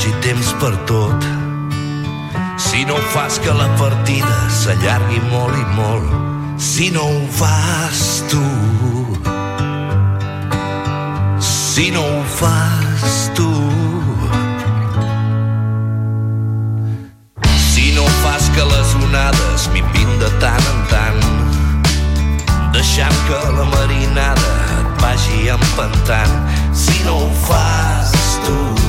hagi temps per tot, si no fas que la partida s'allargui molt i molt, si no ho fas tu, si no ho fas tu, si no fas que les onades minvin de tant en tant, deixant que la marinada et vagi empantant, si no ho fas tu,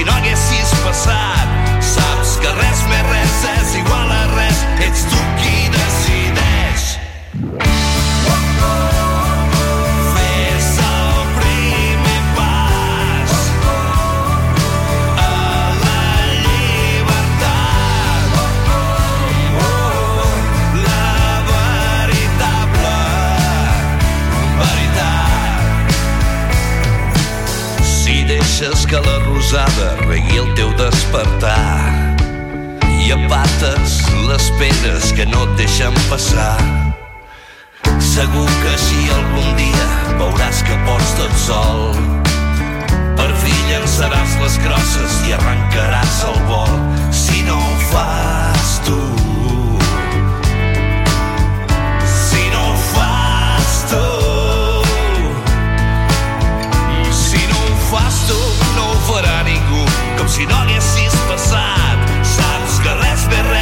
si no haguessis passat. Saps que res més res és igual a res, ets tu qui decideix. Veritat. Si deixes que la rosada regui el teu despertar i apates les pedres que no et deixen passar Segur que així algun dia veuràs que pots tot sol. Per fi llançaràs les crosses i arrencaràs el vol. Si no ho fas tu, si no haguessis passat. Saps que res més res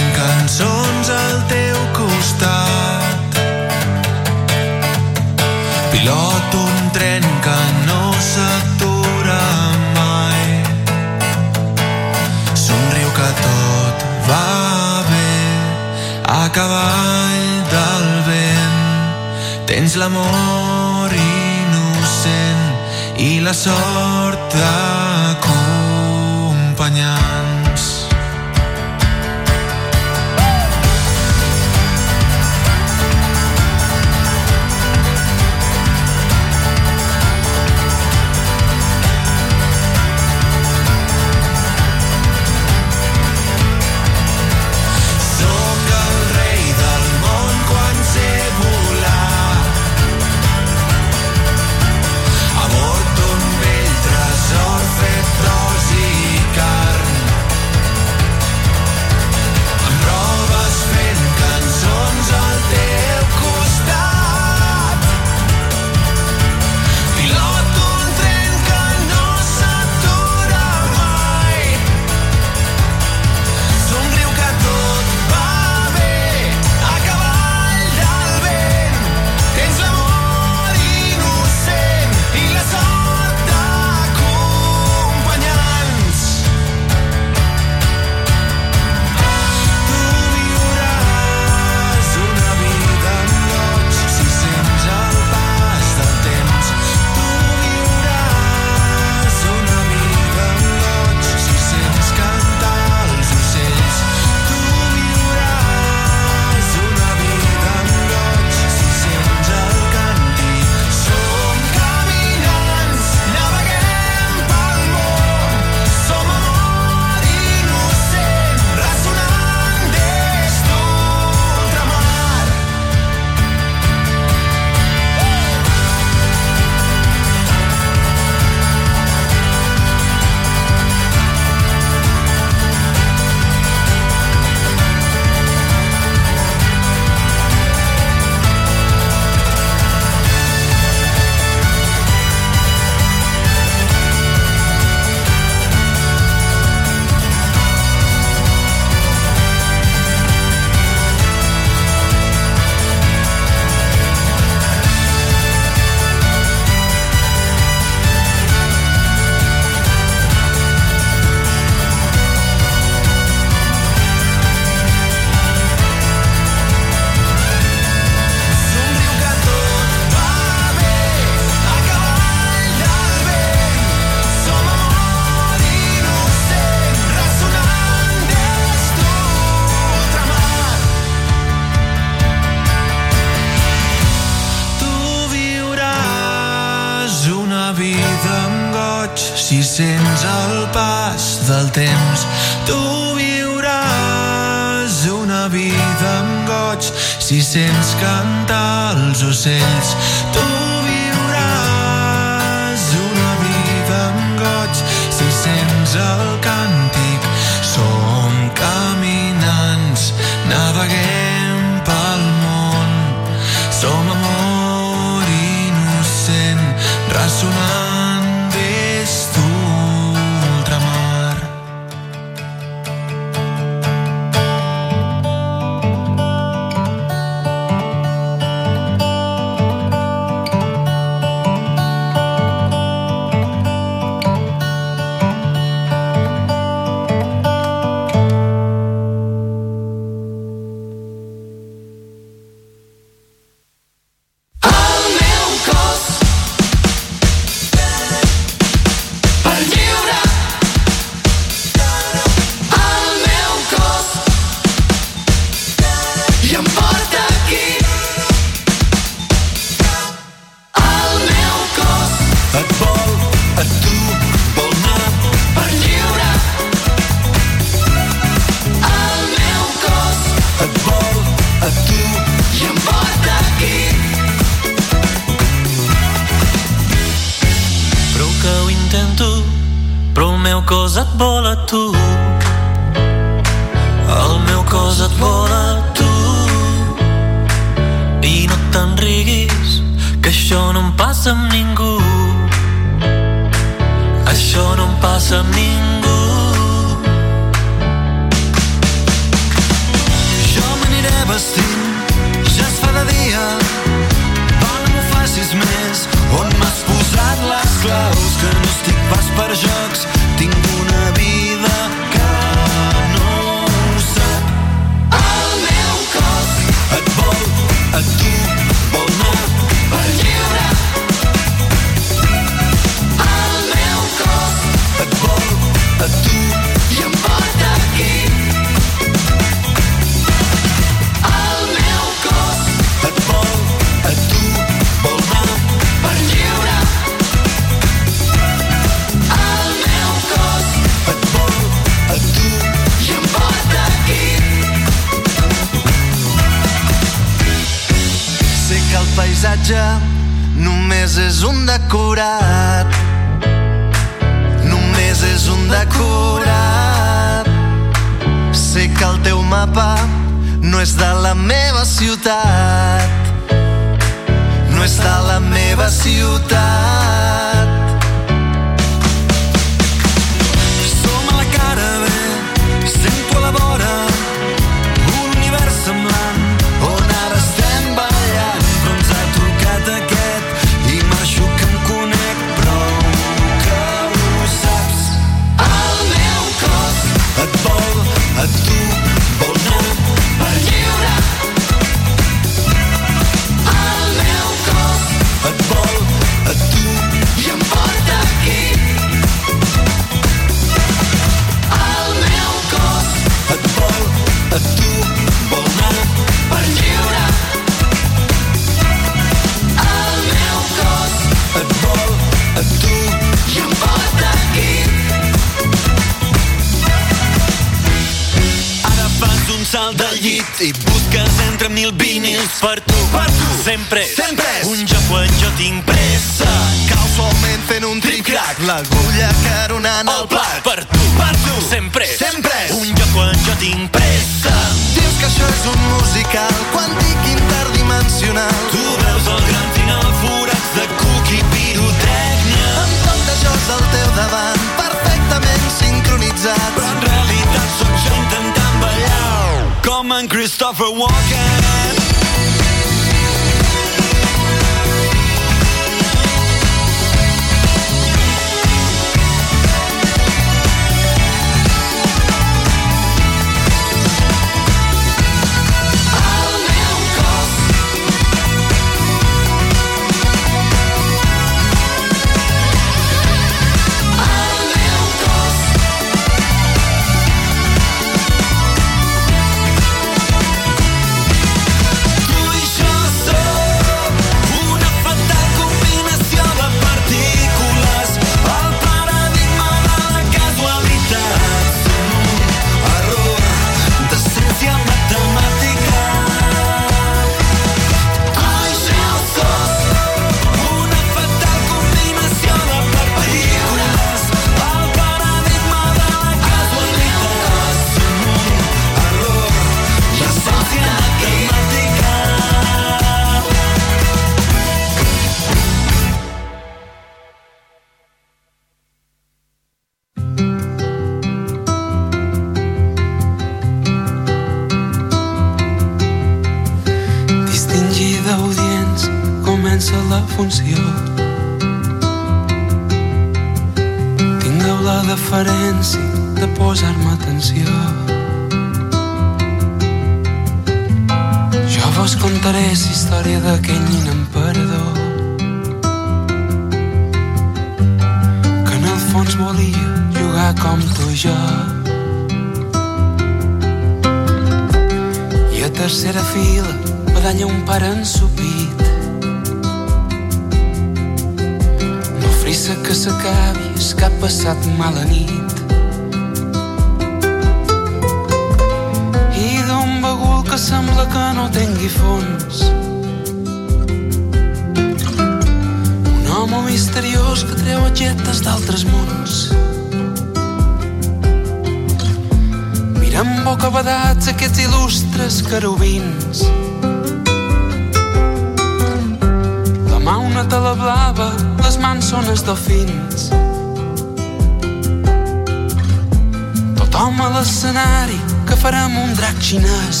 com un drac xinès.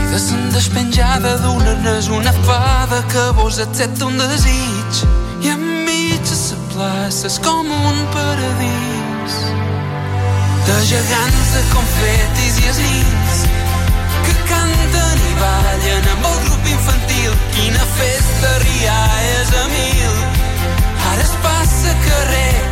I de se'n despenjada d'un arnès una fada que vos accepta un desig. I enmig de la plaça és com un paradís. De gegants de confetis i esnits que canten i ballen amb el grup infantil. Quina festa rialles a mil ara es passa carrer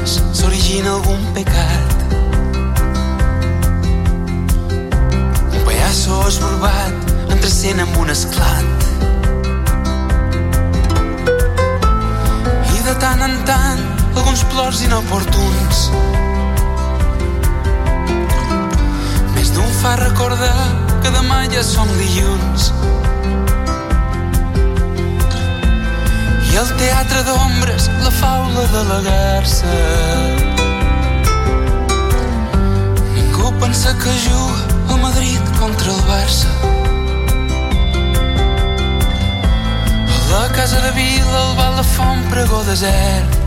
dins s'origina algun pecat. Un pallasso esborbat entrecent amb un esclat. I de tant en tant alguns plors inoportuns més d'un fa recordar que demà ja som dilluns i el teatre d'ombres, la faula de la garça. Ningú pensa que juga el Madrid contra el Barça. A la casa de Vila el bal de font pregó desert.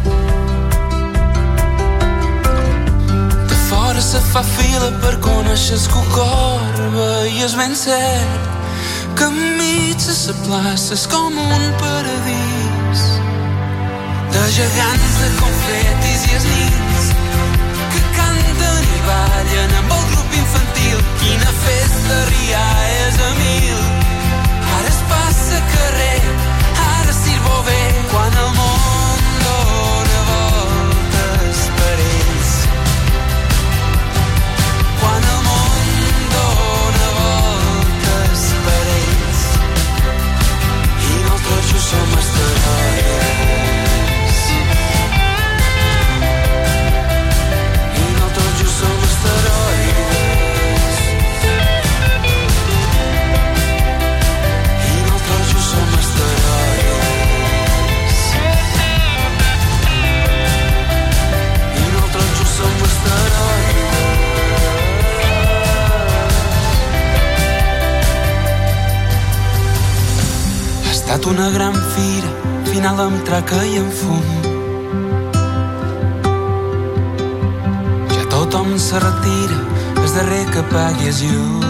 De fora se fa fila per conèixer el corba i és ben cert que enmig de la plaça és com un paradís de gegants de confetis i esnits que canten i ballen amb el grup infantil. Quina festa rià és a mil. Ara es passa carrer, ara sirvo bé quan el món dóna. Quan el món dóna i nosaltres som asteroides. Estat una gran fira, final amb traca i amb fum. Ja tothom se retira, el darrer que pagui és llum.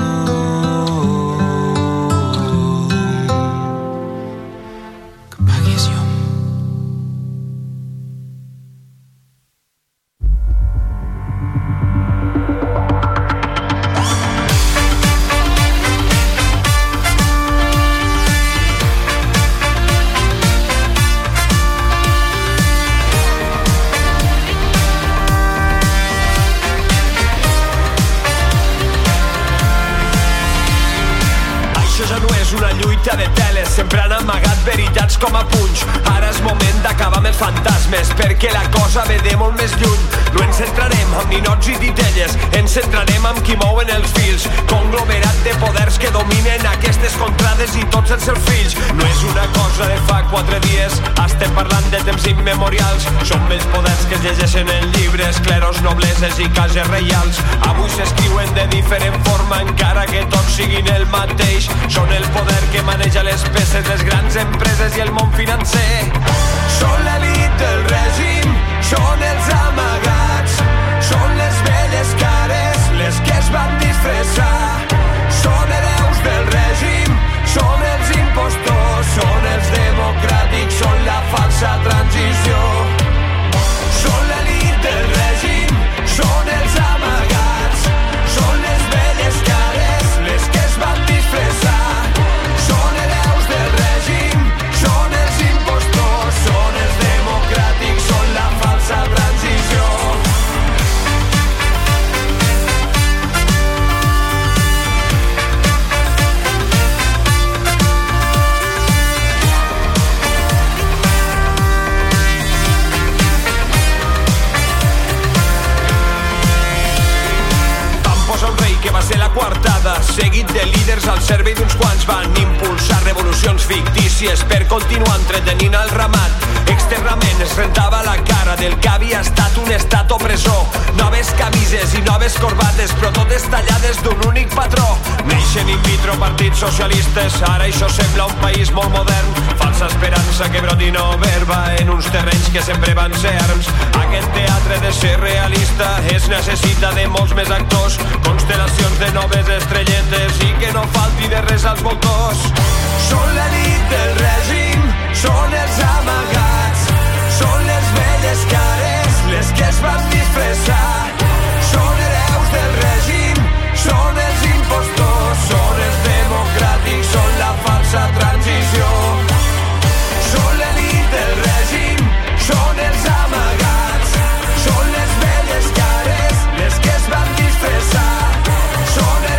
amb ninots i titelles. Ens centrarem amb qui mouen els fils. Conglomerat de poders que dominen aquestes contrades i tots els seus fills. No és una cosa de fa quatre dies. Estem parlant de temps immemorials. Som els poders que es llegeixen en llibres, cleros, nobleses i cases reials. Avui s'escriuen de diferent forma, encara que tots siguin el mateix. Són el poder que maneja les peces, les grans empreses i el món financer. Són l'elit del règim, són els amagats són les velles cares les que es van disfressar. Són hereus del règim, són els impostors, són els democràtics, són la falsa transició. membres de la quartada, seguit de líders al servei d'uns quants. Van impulsar revolucions fictícies per continuar entretenint el ramat. Externament es rentava la cara del que havia estat un estat opressor. Noves camises i noves corbates, però totes tallades d'un únic patró. Neixen in vitro partits socialistes, ara això sembla un país molt modern. Falsa esperança que broti no verba en uns terrenys que sempre van ser arms. Aquest teatre de ser realista es necessita de molts més actors, constel·lacions de noves estrelletes i que no falti de res als voltors. Són l'elit del règim, són els amagats són les velles cares les que es van disfressar. Són hereus del règim, són els impostors, són els democràtics, són la falsa transició. Són l'elit del règim, són els amagats, són les velles cares les que es van disfressar. Són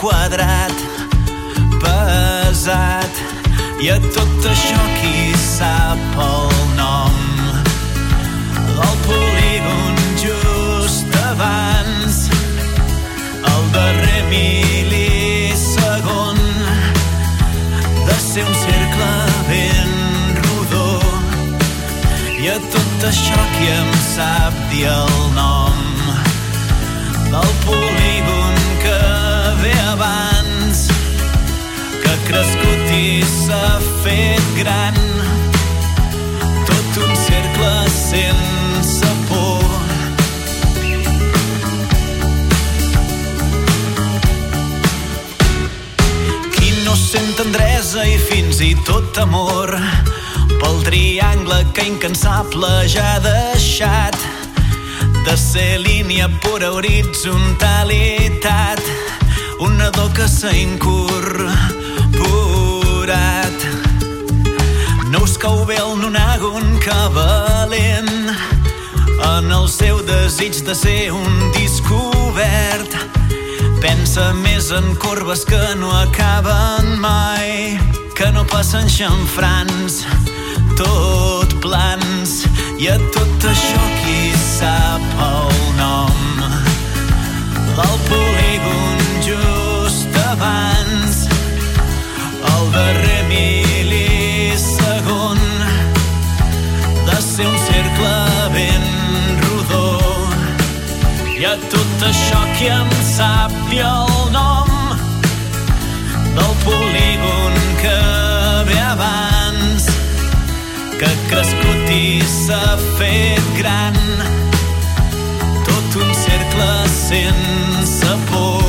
quadrat pesat. I a tot això qui sap el nom? Del polígon just abans el darrer milisegon de ser un cercle ben rodó. I a tot això qui em sap dir el nom? Del polígon crescut i s'ha fet gran. Tot un cercle sense por. Qui no sent tendresa i fins i tot amor pel triangle que incansable ja ha deixat de ser línia pura horitzontalitat un nadó que s'ha temporat. No us cau bé el nonagon que valent en el seu desig de ser un descobert. Pensa més en corbes que no acaben mai, que no passen xamfrans, tot plans. I a tot això qui sap el nom? El polígon just abans darrer mil·lisegon de ser un cercle ben rodó. I a tot això qui em sap i el nom del polígon que ve abans, que ha crescut i s'ha fet gran. Tot un cercle sense por.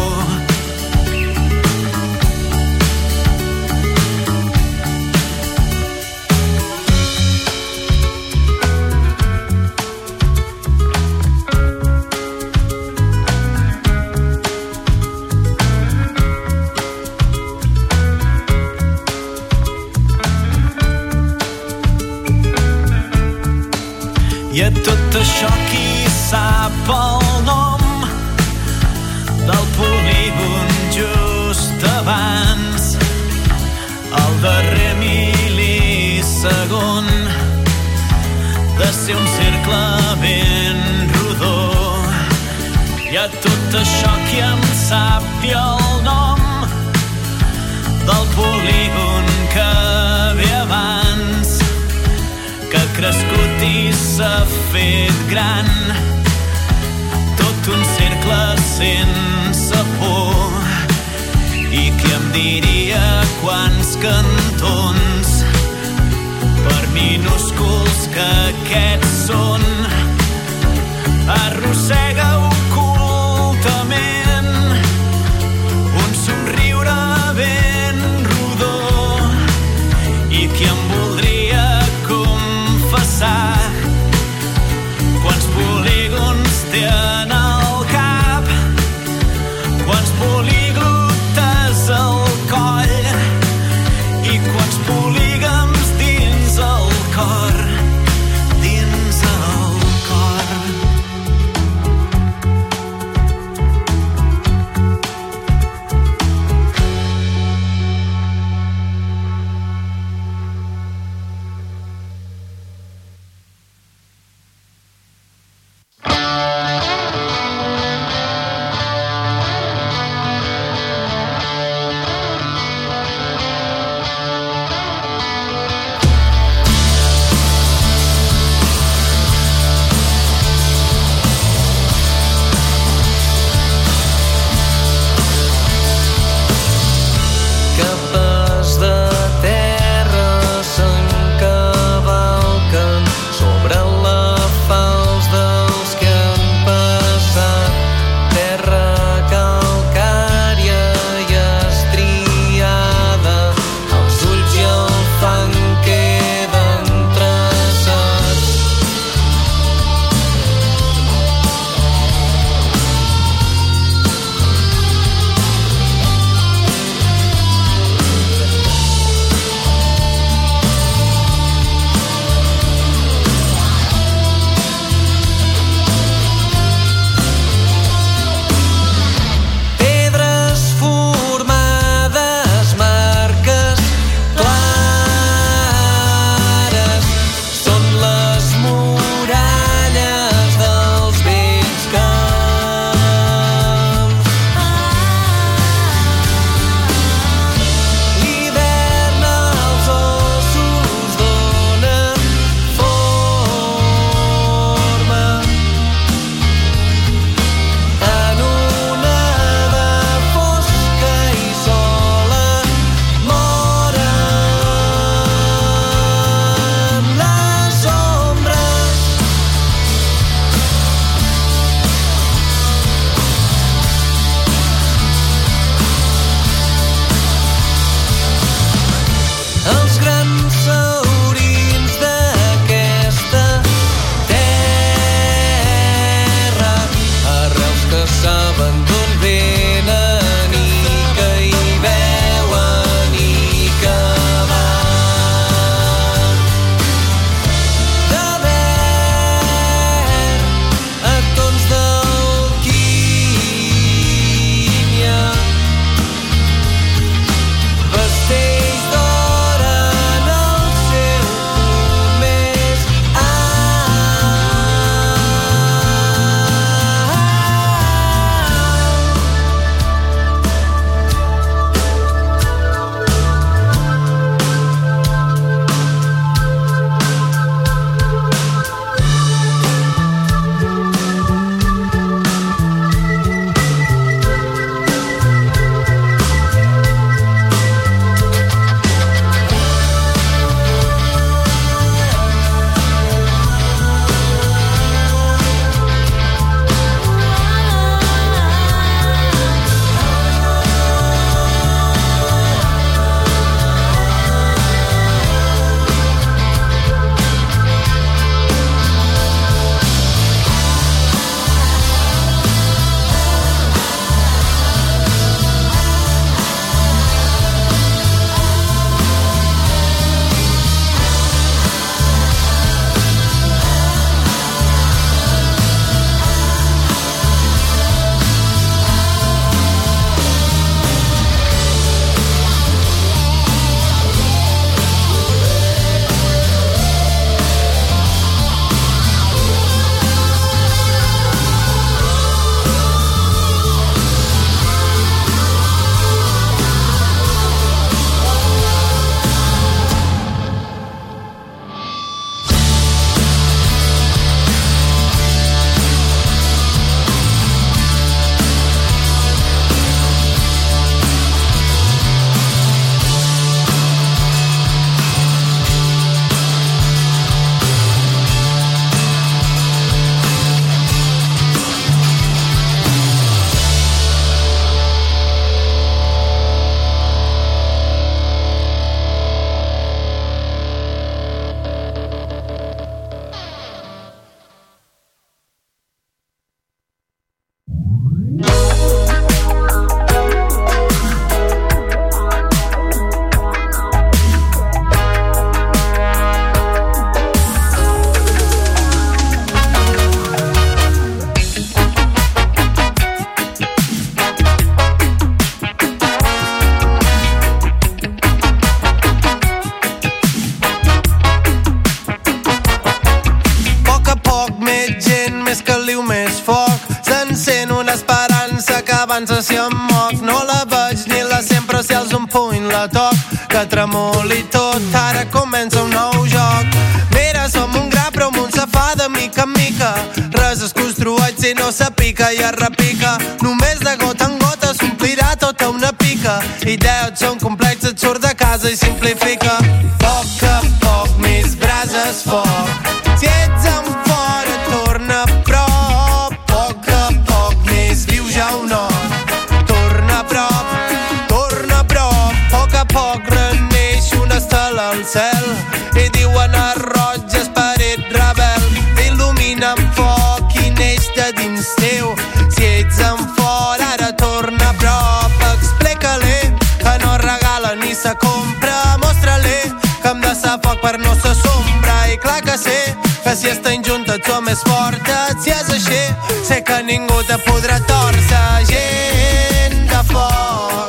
S'ha fet gran. Tot un cercle sense por. I qui em diria quants cantons per minúsculs que aquests són arrossega que més forta si és així. Sé que ningú te podrà torcer gent de fora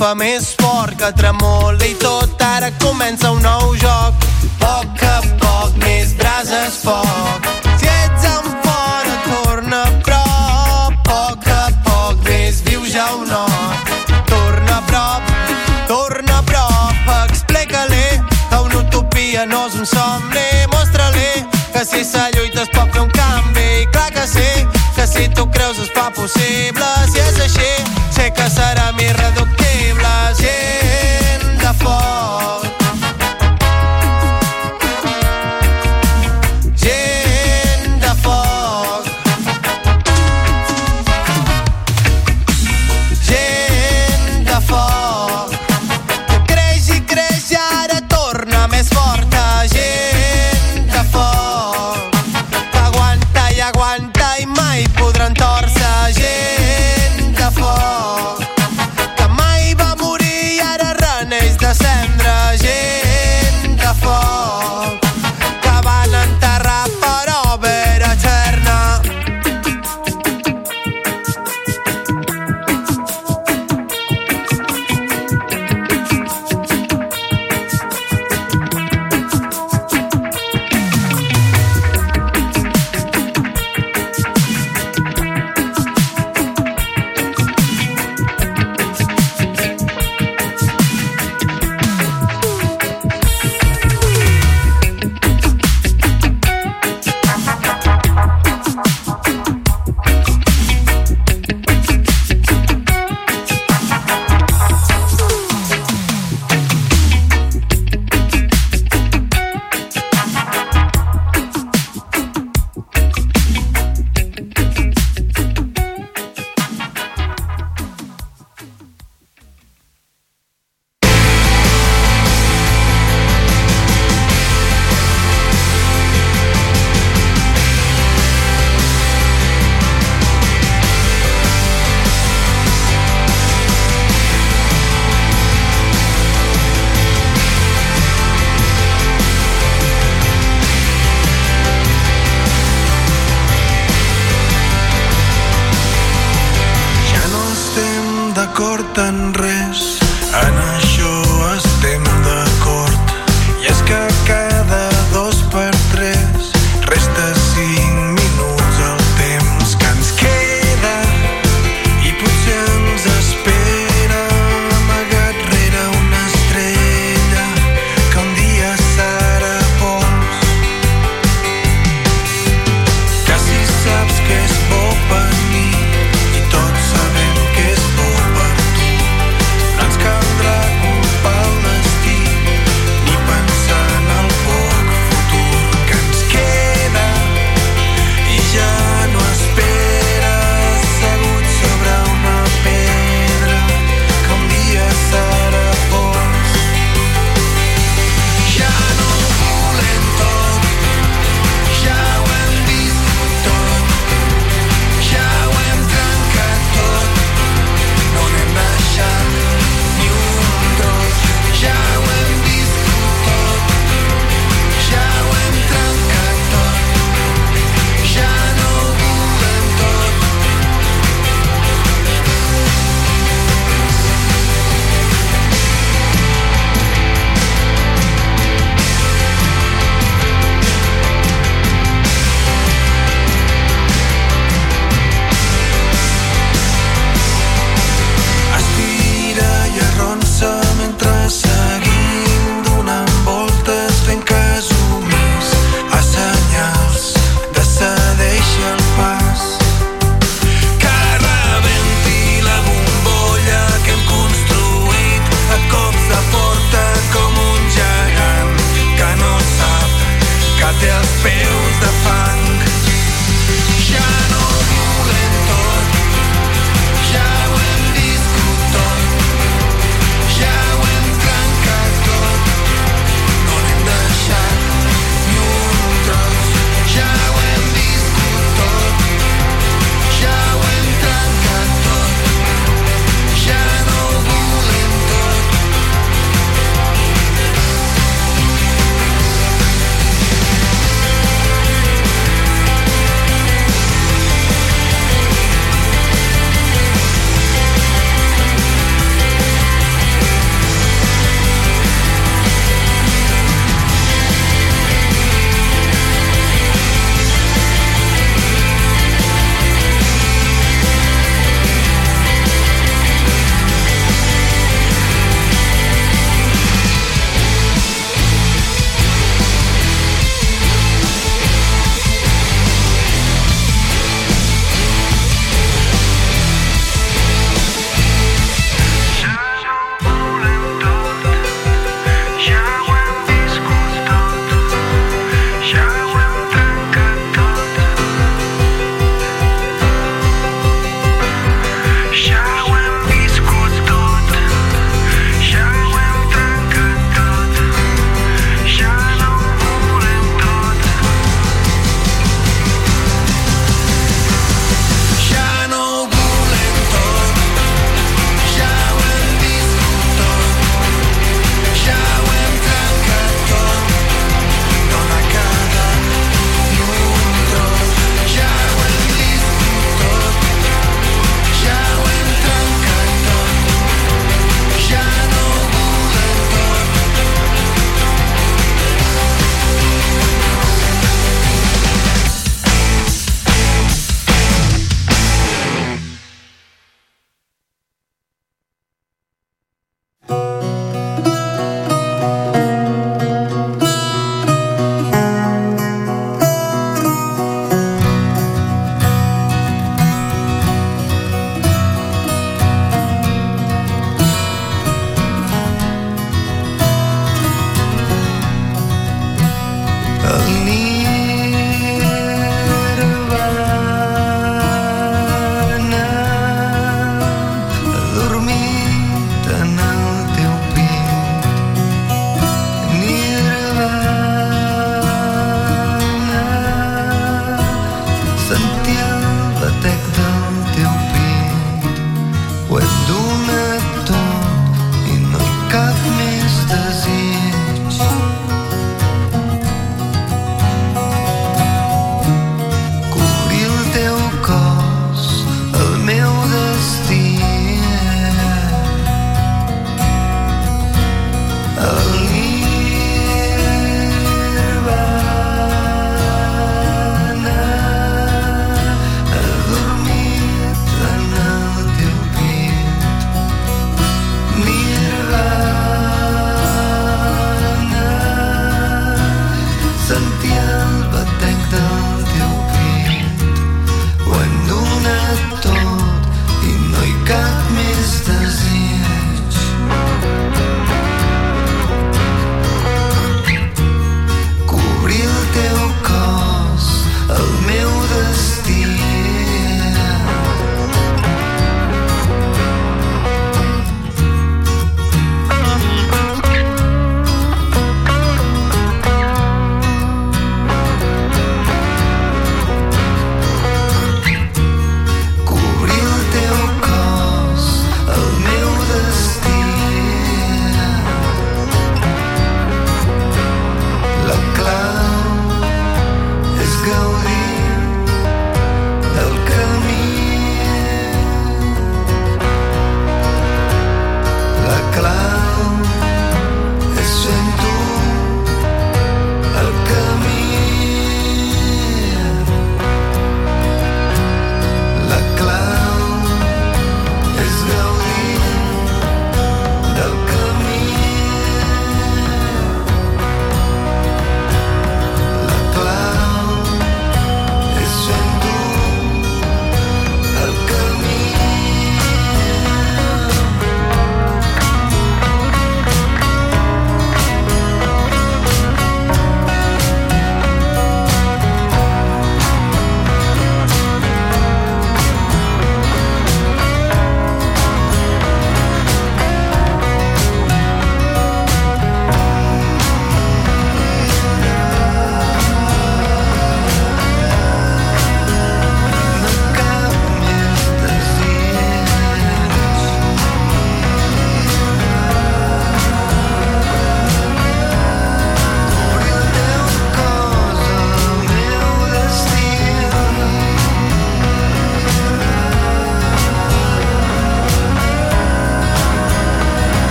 fa més fort que tremola i tot ara comença un nou joc. Poc a poc més brases foc. Si ets en fora torna a prop. Poc a poc més viu ja un no. Torna a prop, torna a prop. Explica-li que una utopia no és un somni. Mostra-li que si se es pot fer un canvi. I clar que sí, que si tu creus es fa possible.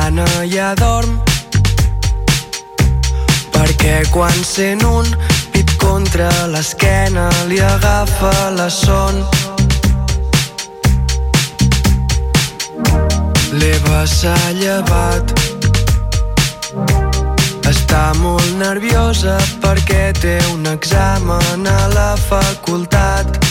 gana noia dorm perquè quan sent un pit contra l'esquena li agafa la son. l'Eva s'ha llevat. Està molt nerviosa perquè té un examen a la facultat.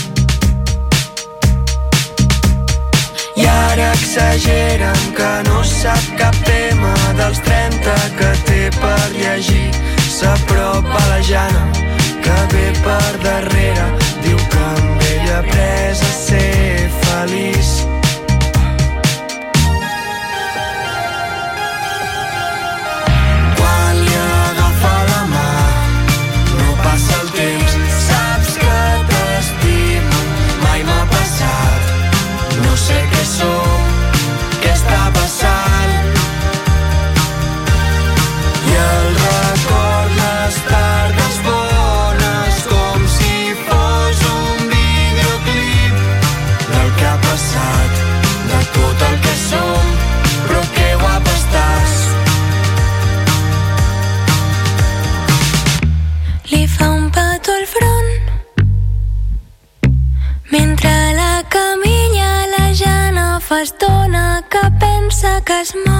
I ara exageren que no sap cap tema dels 30 que té per llegir. S'apropa la Jana, que ve per darrere, diu que amb ella ha après a ser feliç soul as much.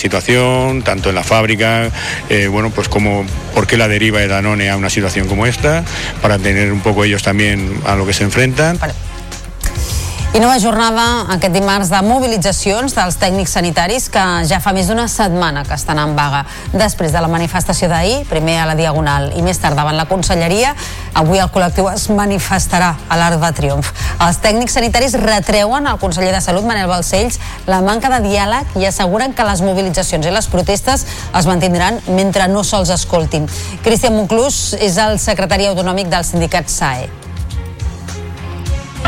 Situación, tanto en la fábrica, eh, bueno, pues como por qué la deriva de Danone a una situación como esta, para tener un poco ellos también a lo que se enfrentan. I nova jornada aquest dimarts de mobilitzacions dels tècnics sanitaris que ja fa més d'una setmana que estan en vaga. Després de la manifestació d'ahir, primer a la Diagonal i més tard davant la Conselleria, avui el col·lectiu es manifestarà a l'Arc de Triomf. Els tècnics sanitaris retreuen al conseller de Salut, Manel Balcells, la manca de diàleg i asseguren que les mobilitzacions i les protestes es mantindran mentre no se'ls escoltin. Cristian Monclús és el secretari autonòmic del sindicat SAE.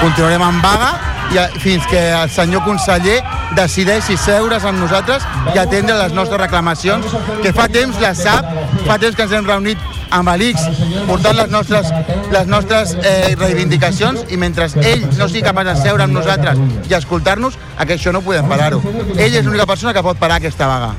Continuarem en vaga i a- fins que el senyor conseller decideixi seure's amb nosaltres i atendre les nostres reclamacions, que fa temps les sap, fa temps que ens hem reunit amb l'ICS portant les nostres, les nostres eh, reivindicacions i mentre ell no sigui capaç de seure amb nosaltres i escoltar-nos, això no podem parar-ho. Ell és l'única persona que pot parar aquesta vaga.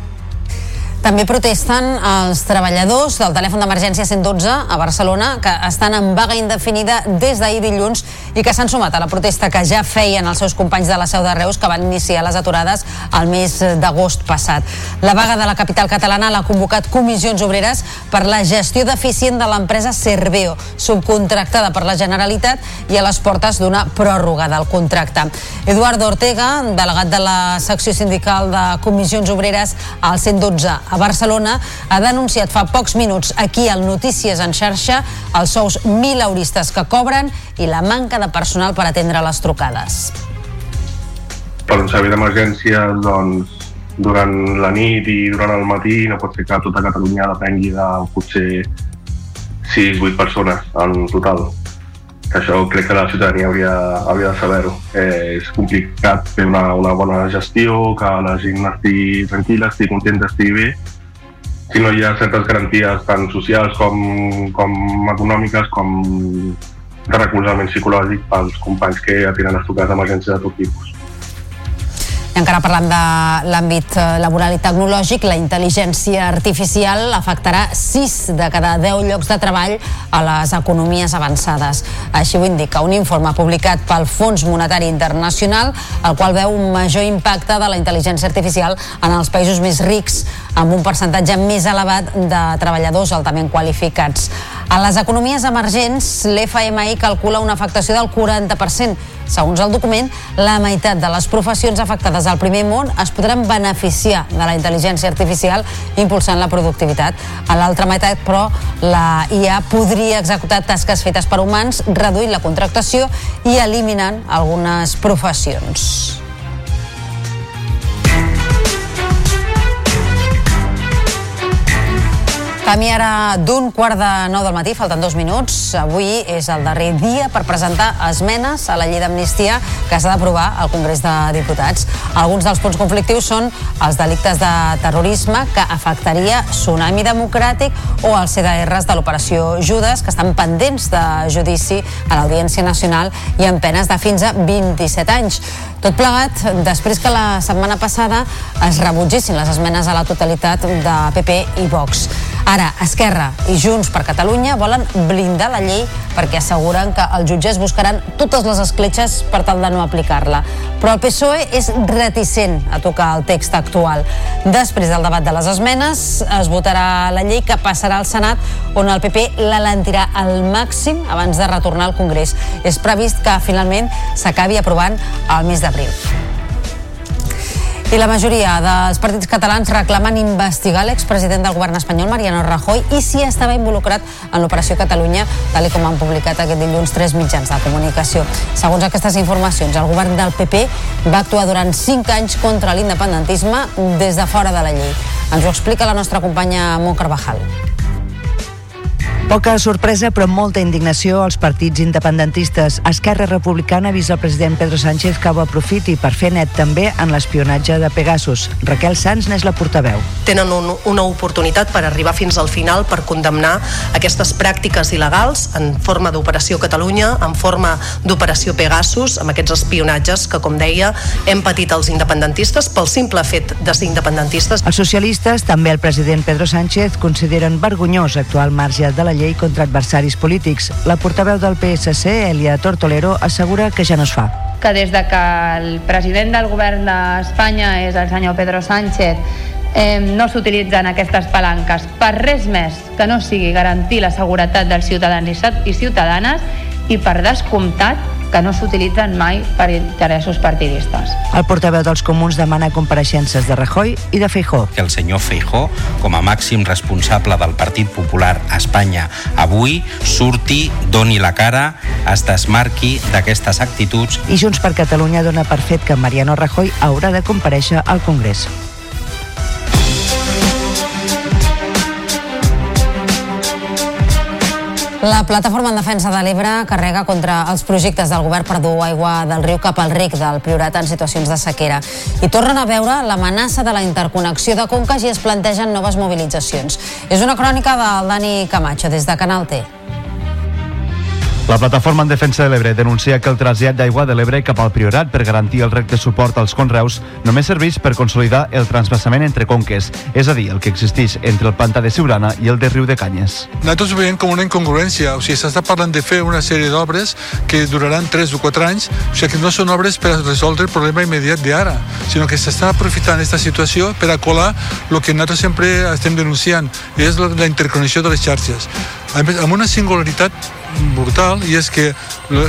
També protesten els treballadors del telèfon d'emergència 112 a Barcelona que estan en vaga indefinida des d'ahir dilluns i que s'han sumat a la protesta que ja feien els seus companys de la Seu de Reus que van iniciar les aturades el mes d'agost passat. La vaga de la capital catalana l'ha convocat Comissions Obreres per la gestió deficient de l'empresa Cerveo, subcontractada per la Generalitat i a les portes d'una pròrroga del contracte. Eduardo Ortega, delegat de la secció sindical de Comissions Obreres al 112 a Barcelona, ha denunciat fa pocs minuts aquí al Notícies en xarxa els sous milauristes que cobren i la manca de personal per atendre les trucades. per un servei d'emergència doncs, durant la nit i durant el matí no pot ser que tota Catalunya depengui de potser 6-8 persones en total. Això crec que la ciutadania hauria, hauria de saber-ho. Eh, és complicat fer una, una bona gestió, que la gent estigui tranquil·la, estigui contenta, estigui bé, si no hi ha certes garanties tant socials com, com econòmiques com de recolzament psicològic pels companys que atenen les trucades d'emergència de tot tipus. I encara parlant de l'àmbit eh, laboral i tecnològic, la intel·ligència artificial afectarà 6 de cada 10 llocs de treball a les economies avançades. Així ho indica un informe publicat pel Fons Monetari Internacional, el qual veu un major impacte de la intel·ligència artificial en els països més rics, amb un percentatge més elevat de treballadors altament qualificats. A les economies emergents, l'FMI calcula una afectació del 40%. Segons el document, la meitat de les professions afectades al primer món es podran beneficiar de la intel·ligència artificial impulsant la productivitat. A l'altra meitat, però, la IA podria executar tasques fetes per humans, reduint la contractació i eliminant algunes professions. Camí ara d'un quart de nou del matí, falten dos minuts. Avui és el darrer dia per presentar esmenes a la llei d'amnistia que s'ha d'aprovar al Congrés de Diputats. Alguns dels punts conflictius són els delictes de terrorisme que afectaria Tsunami Democràtic o els CDRs de l'operació Judes que estan pendents de judici a l'Audiència Nacional i amb penes de fins a 27 anys. Tot plegat després que la setmana passada es rebutgessin les esmenes a la totalitat de PP i Vox. Ara, Esquerra i Junts per Catalunya volen blindar la llei perquè asseguren que els jutges buscaran totes les escletxes per tal de no aplicar-la. Però el PSOE és reticent a tocar el text actual. Després del debat de les esmenes, es votarà la llei que passarà al Senat, on el PP l'alentirà al màxim abans de retornar al Congrés. És previst que finalment s'acabi aprovant al mes d'abril. I la majoria dels partits catalans reclamen investigar l'expresident del govern espanyol, Mariano Rajoy, i si estava involucrat en l'Operació Catalunya, tal com han publicat aquest dilluns tres mitjans de comunicació. Segons aquestes informacions, el govern del PP va actuar durant cinc anys contra l'independentisme des de fora de la llei. Ens ho explica la nostra companya Mo Carvajal. Poca sorpresa, però molta indignació als partits independentistes. Esquerra Republicana ha vist el president Pedro Sánchez que ho aprofiti per fer net també en l'espionatge de Pegasus. Raquel Sanz n'és la portaveu. tenen un, una oportunitat per arribar fins al final per condemnar aquestes pràctiques il·legals en forma d'Operació Catalunya, en forma d'Operació Pegasus, amb aquests espionatges que, com deia, hem patit els independentistes pel simple fet de ser independentistes. Els socialistes, també el president Pedro Sánchez, consideren vergonyós actuar al marge de la llei contra adversaris polítics. La portaveu del PSC, Elia Tortolero, assegura que ja no es fa. que des de que el president del govern d'Espanya és el senyor Pedro Sánchez eh, no s'utilitzen aquestes palanques per res més que no sigui garantir la seguretat dels ciutadans i ciut- i ciutadanes i per descomptat que no s'utilitzen mai per interessos partidistes. El portaveu dels comuns demana compareixences de Rajoy i de Feijó. que el senyor Feijó, com a màxim responsable del Partit Popular a Espanya avui, surti, doni la cara, es desmarqui d'aquestes actituds I Junts per Catalunya dona per fet que Mariano Rajoy haurà de compareixer al Congrés. La plataforma en defensa de l'Ebre carrega contra els projectes del govern per dur aigua del riu cap al ric del Priorat en situacions de sequera. I tornen a veure l'amenaça de la interconnexió de conques i es plantegen noves mobilitzacions. És una crònica del Dani Camacho des de Canal T. La plataforma en defensa de l'Ebre denuncia que el trasllat d'aigua de l'Ebre cap al Priorat per garantir el rec de suport als conreus només serveix per consolidar el transvasament entre conques, és a dir, el que existeix entre el pantà de Siurana i el de Riu de Canyes. Nosaltres ho veiem com una incongruència, o sigui, s'està parlant de fer una sèrie d'obres que duraran 3 o 4 anys, o sigui, que no són obres per resoldre el problema immediat d'ara, sinó que s'està aprofitant aquesta situació per a colar el que nosaltres sempre estem denunciant, és la interconnexió de les xarxes. Amb una singularitat brutal i és que la-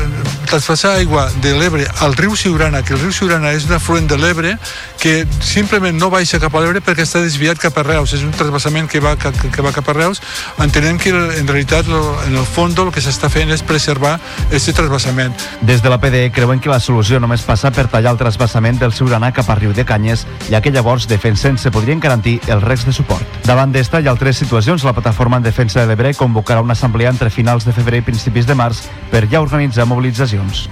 traspassar aigua de l'Ebre al riu Siurana, que el riu Siurana és un afluent de l'Ebre que simplement no baixa cap a l'Ebre perquè està desviat cap a Reus, és un trasbassament que va, que, que va cap a Reus, entenem que en realitat en el fons el que s'està fent és preservar aquest trasbassament. Des de la PDE creuen que la solució només passa per tallar el trasbassament del Siurana cap a Riu de Canyes, ja que llavors defensen se podrien garantir els recs de suport. Davant d'esta i altres situacions, la plataforma en defensa de l'Ebre convocarà una assemblea entre finals de febrer i principis de març per ja organitzar mobilitzacions.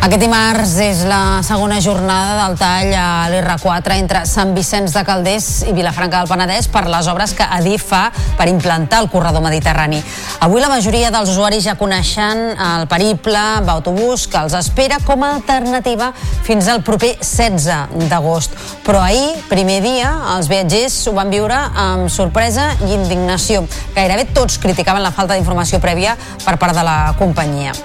Aquest dimarts és la segona jornada del tall a l'R4 entre Sant Vicenç de Calders i Vilafranca del Penedès per les obres que Adif fa per implantar el corredor mediterrani. Avui la majoria dels usuaris ja coneixen el periple amb autobús que els espera com a alternativa fins al proper 16 d'agost. Però ahir, primer dia, els viatgers ho van viure amb sorpresa i indignació. Gairebé tots criticaven la falta d'informació prèvia per part de la companyia.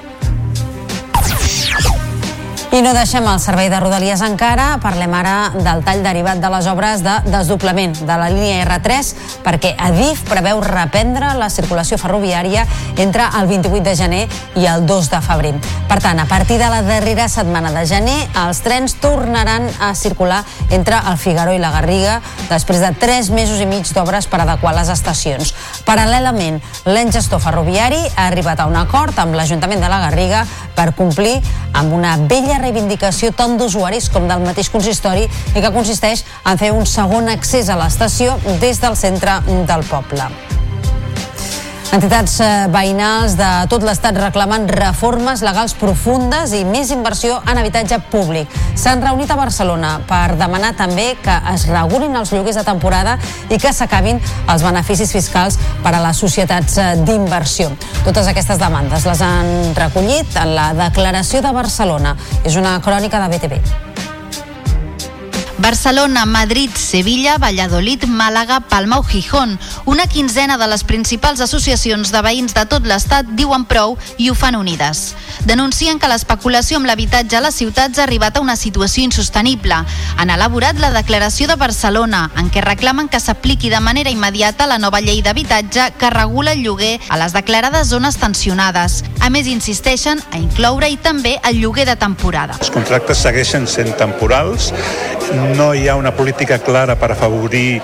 I no deixem el servei de Rodalies encara, parlem ara del tall derivat de les obres de desdoblament de la línia R3 perquè Adif preveu reprendre la circulació ferroviària entre el 28 de gener i el 2 de febrer. Per tant, a partir de la darrera setmana de gener, els trens tornaran a circular entre el Figaro i la Garriga després de 3 mesos i mig d'obres per adequar les estacions. Paral·lelament, l'en gestor ferroviari ha arribat a un acord amb l'Ajuntament de la Garriga per complir amb una vella reivindicació tant d'usuaris com del mateix consistori i que consisteix en fer un segon accés a l'estació des del centre del poble. Entitats eh, veïnals de tot l'estat reclamen reformes legals profundes i més inversió en habitatge públic. S'han reunit a Barcelona per demanar també que es regulin els lloguers de temporada i que s'acabin els beneficis fiscals per a les societats eh, d'inversió. Totes aquestes demandes les han recollit en la Declaració de Barcelona. És una crònica de BTV. Barcelona, Madrid, Sevilla, Valladolid, Màlaga, Palma o Gijón. Una quinzena de les principals associacions de veïns de tot l'estat diuen prou i ho fan unides. Denuncien que l'especulació amb l'habitatge a les ciutats ha arribat a una situació insostenible. Han elaborat la Declaració de Barcelona, en què reclamen que s'apliqui de manera immediata la nova llei d'habitatge que regula el lloguer a les declarades zones tensionades. A més, insisteixen a incloure-hi també el lloguer de temporada. Els contractes segueixen sent temporals, no hi ha una política clara per afavorir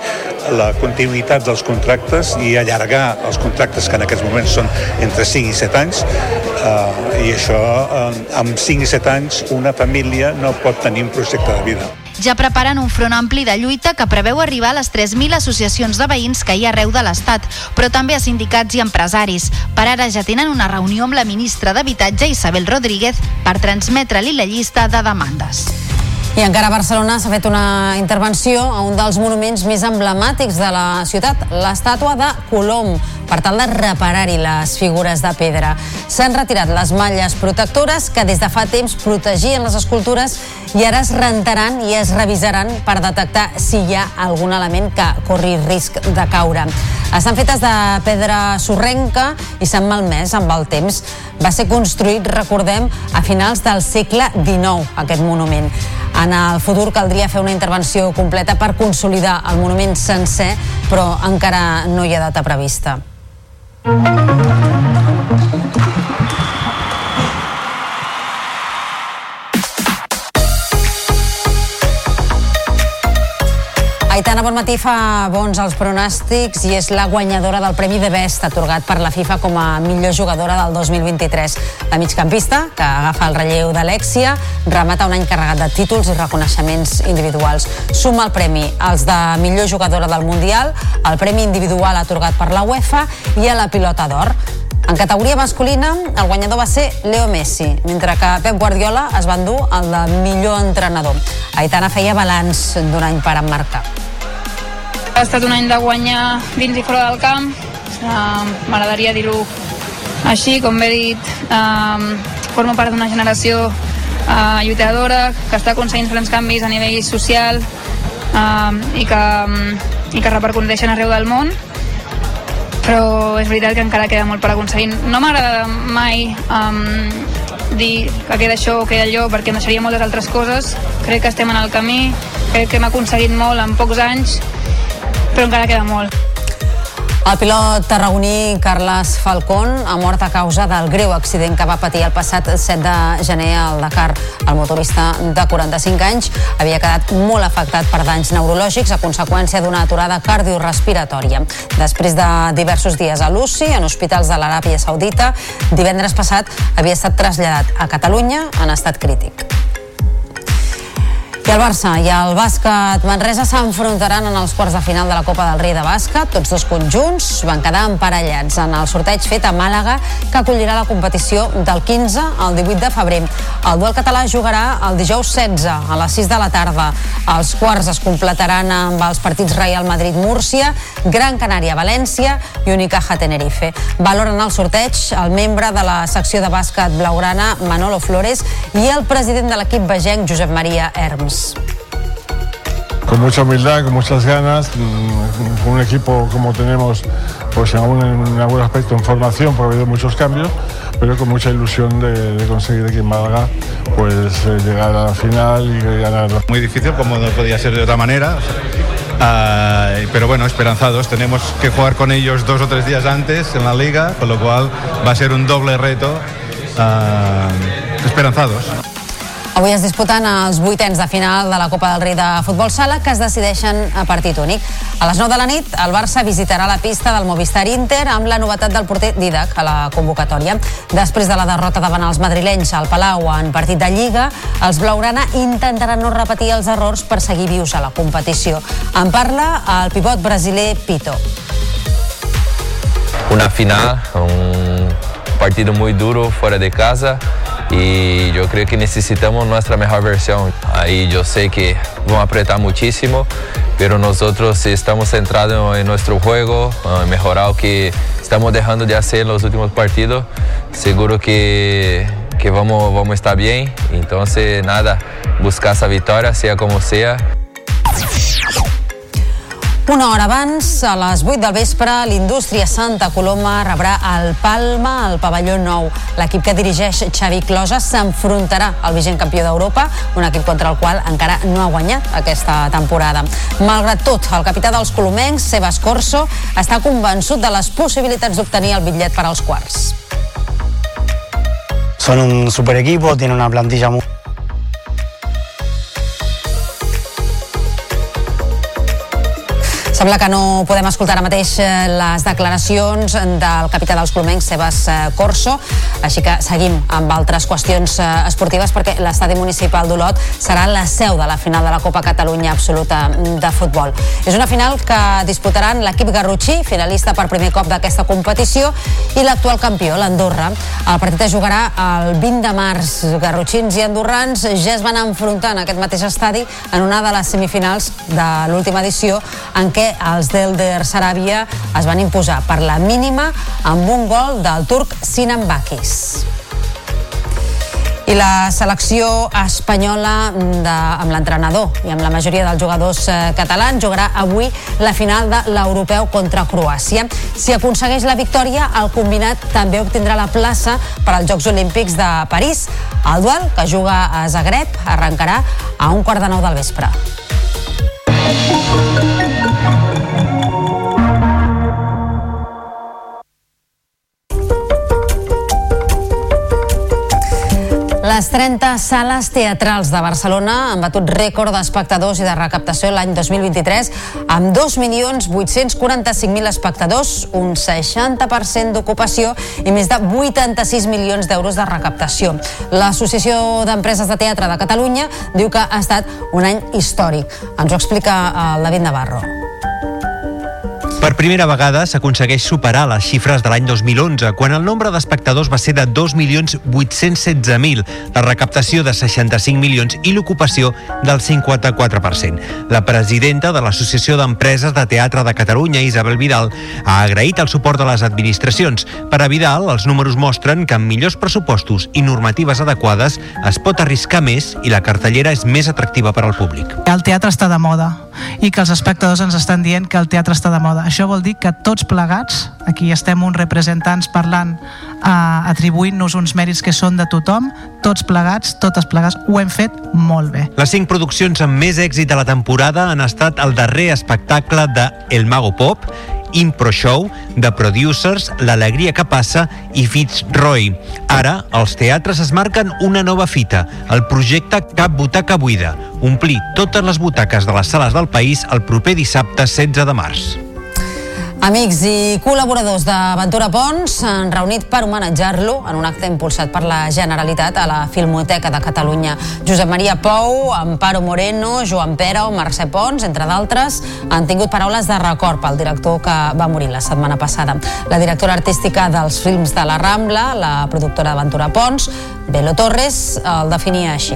la continuïtat dels contractes i allargar els contractes que en aquests moments són entre 5 i 7 anys eh, i això eh, amb 5 i 7 anys una família no pot tenir un projecte de vida. ja preparen un front ampli de lluita que preveu arribar a les 3.000 associacions de veïns que hi ha arreu de l'Estat, però també a sindicats i empresaris. Per ara ja tenen una reunió amb la ministra d'Habitatge, Isabel Rodríguez, per transmetre-li la llista de demandes. I encara a Barcelona s'ha fet una intervenció a un dels monuments més emblemàtics de la ciutat, l'estàtua de Colom. Per tal de reparar-hi les figures de pedra. S'han retirat les malles protectores que des de fa temps protegien les escultures i ara es rentaran i es revisaran per detectar si hi ha algun element que corri risc de caure. Estan fetes de pedra sorrenca i s'han malmès amb el temps. Va ser construït, recordem, a finals del segle XIX, aquest monument. En el futur caldria fer una intervenció completa per consolidar el monument sencer, però encara no hi ha data prevista. Música Aitana Bonmatí fa bons els pronòstics i és la guanyadora del Premi de Best atorgat per la FIFA com a millor jugadora del 2023. La migcampista, que agafa el relleu d'Alexia, remata un any carregat de títols i reconeixements individuals. Suma el premi als de millor jugadora del Mundial, el premi individual atorgat per la UEFA i a la pilota d'or. En categoria masculina, el guanyador va ser Leo Messi, mentre que Pep Guardiola es va endur el de millor entrenador. Aitana feia balanç d'un any per emmarcar. Ha estat un any de guanyar dins i fora del camp. Uh, M'agradaria dir-ho així, com bé dit, uh, formo part d'una generació uh, lluitadora que està aconseguint grans canvis a nivell social uh, i, que, um, i que repercuteixen arreu del món però és veritat que encara queda molt per aconseguir. No m'agrada mai um, dir que queda això o queda allò perquè em deixaria moltes altres coses. Crec que estem en el camí, crec que hem aconseguit molt en pocs anys, però encara queda molt. El pilot tarragoní Carles Falcón ha mort a causa del greu accident que va patir el passat 7 de gener al Dakar. El motorista de 45 anys havia quedat molt afectat per danys neurològics a conseqüència d'una aturada cardiorrespiratòria. Després de diversos dies a l'UCI, en hospitals de l'Aràbia Saudita, divendres passat havia estat traslladat a Catalunya en estat crític. I el Barça i el bàsquet Manresa s'enfrontaran en els quarts de final de la Copa del Rei de bàsquet. Tots dos conjunts van quedar emparellats en el sorteig fet a Màlaga que acollirà la competició del 15 al 18 de febrer. El duel català jugarà el dijous 16 a les 6 de la tarda. Els quarts es completaran amb els partits Real Madrid-Múrcia, Gran Canària-València i Unicaja Tenerife. Valoren el sorteig el membre de la secció de bàsquet blaugrana Manolo Flores i el president de l'equip vegenc Josep Maria Herms. Con mucha humildad, con muchas ganas, mm, con un equipo como tenemos, pues en algún, en algún aspecto en formación, porque ha habido muchos cambios, pero con mucha ilusión de, de conseguir aquí en Málaga, pues eh, llegar a la final y ganarla. Muy difícil, como no podía ser de otra manera. Ah, pero bueno, esperanzados. Tenemos que jugar con ellos dos o tres días antes en la liga, con lo cual va a ser un doble reto. Ah, esperanzados. Avui es disputen els vuitens de final de la Copa del Rei de Futbol Sala que es decideixen a partit únic. A les 9 de la nit, el Barça visitarà la pista del Movistar Inter amb la novetat del porter Didac a la convocatòria. Després de la derrota davant els madrilenys al Palau en partit de Lliga, els blaugrana intentaran no repetir els errors per seguir vius a la competició. En parla el pivot brasiler Pito. una final, un partido muy duro fuera de casa y yo creo que necesitamos nuestra mejor versión. Ahí yo sé que a apretar muchísimo, pero nosotros estamos centrados en nuestro juego, en mejorar lo que estamos dejando de hacer en los últimos partidos. Seguro que, que vamos, vamos estar bien. Entonces, nada, buscar esa victoria, sea como sea. Una hora abans, a les 8 del vespre, l'indústria Santa Coloma rebrà el Palma al pavelló nou. L'equip que dirigeix Xavi Closa s'enfrontarà al vigent campió d'Europa, un equip contra el qual encara no ha guanyat aquesta temporada. Malgrat tot, el capità dels colomencs, Sebas Corso, està convençut de les possibilitats d'obtenir el bitllet per als quarts. Son un super equipo, tienen una plantilla muy... Sembla que no podem escoltar ara mateix eh, les declaracions del capità dels colomencs, Sebas eh, Corso, així que seguim amb altres qüestions eh, esportives perquè l'estadi municipal d'Olot serà la seu de la final de la Copa Catalunya Absoluta de Futbol. És una final que disputaran l'equip garrotxí, finalista per primer cop d'aquesta competició, i l'actual campió, l'Andorra. El partit es jugarà el 20 de març. Garrotxins i andorrans ja es van enfrontar en aquest mateix estadi en una de les semifinals de l'última edició en què els d'Elder Saràbia es van imposar per la mínima amb un gol del turc Sinan Bakis. I la selecció espanyola de, amb l'entrenador i amb la majoria dels jugadors eh, catalans jugarà avui la final de l'europeu contra Croàcia. Si aconsegueix la victòria, el combinat també obtindrà la plaça per als Jocs Olímpics de París. El duel, que juga a Zagreb, arrencarà a un quart de nou del vespre. Les 30 sales teatrals de Barcelona han batut rècord d'espectadors i de recaptació l'any 2023 amb 2.845.000 espectadors, un 60% d'ocupació i més de 86 milions d'euros de recaptació. L'Associació d'Empreses de Teatre de Catalunya diu que ha estat un any històric. Ens ho explica el David Navarro. Per primera vegada s'aconsegueix superar les xifres de l'any 2011, quan el nombre d'espectadors va ser de 2.816.000, la recaptació de 65 milions i l'ocupació del 54%. La presidenta de l'Associació d'Empreses de Teatre de Catalunya, Isabel Vidal, ha agraït el suport de les administracions. Per a Vidal, els números mostren que amb millors pressupostos i normatives adequades es pot arriscar més i la cartellera és més atractiva per al públic. El teatre està de moda i que els espectadors ens estan dient que el teatre està de moda. Això vol dir que tots plegats, aquí estem uns representants parlant, eh, atribuint-nos uns mèrits que són de tothom, tots plegats, totes plegats, ho hem fet molt bé. Les cinc produccions amb més èxit de la temporada han estat el darrer espectacle de El Mago Pop, Impro Show, de Producers, L'Alegria que passa i Fitzroy. Ara, els teatres es marquen una nova fita, el projecte Cap Butaca Buida, omplir totes les butaques de les sales del país el proper dissabte 16 de març. Amics i col·laboradors d'Aventura Pons han reunit per homenatjar-lo en un acte impulsat per la Generalitat a la Filmoteca de Catalunya. Josep Maria Pou, Amparo Moreno, Joan Pera o Mercè Pons, entre d'altres, han tingut paraules de record pel director que va morir la setmana passada. La directora artística dels films de la Rambla, la productora d'Aventura Pons, Belo Torres, el definia així.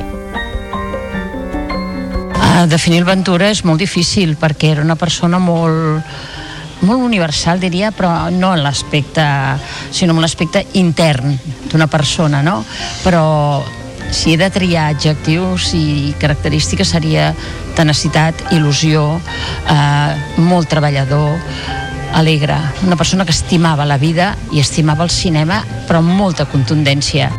Uh, definir el Ventura és molt difícil perquè era una persona molt molt universal diria però no en l'aspecte sinó en l'aspecte intern d'una persona no? però si he de triar adjectius i característiques seria tenacitat, il·lusió eh, molt treballador alegre, una persona que estimava la vida i estimava el cinema però amb molta contundència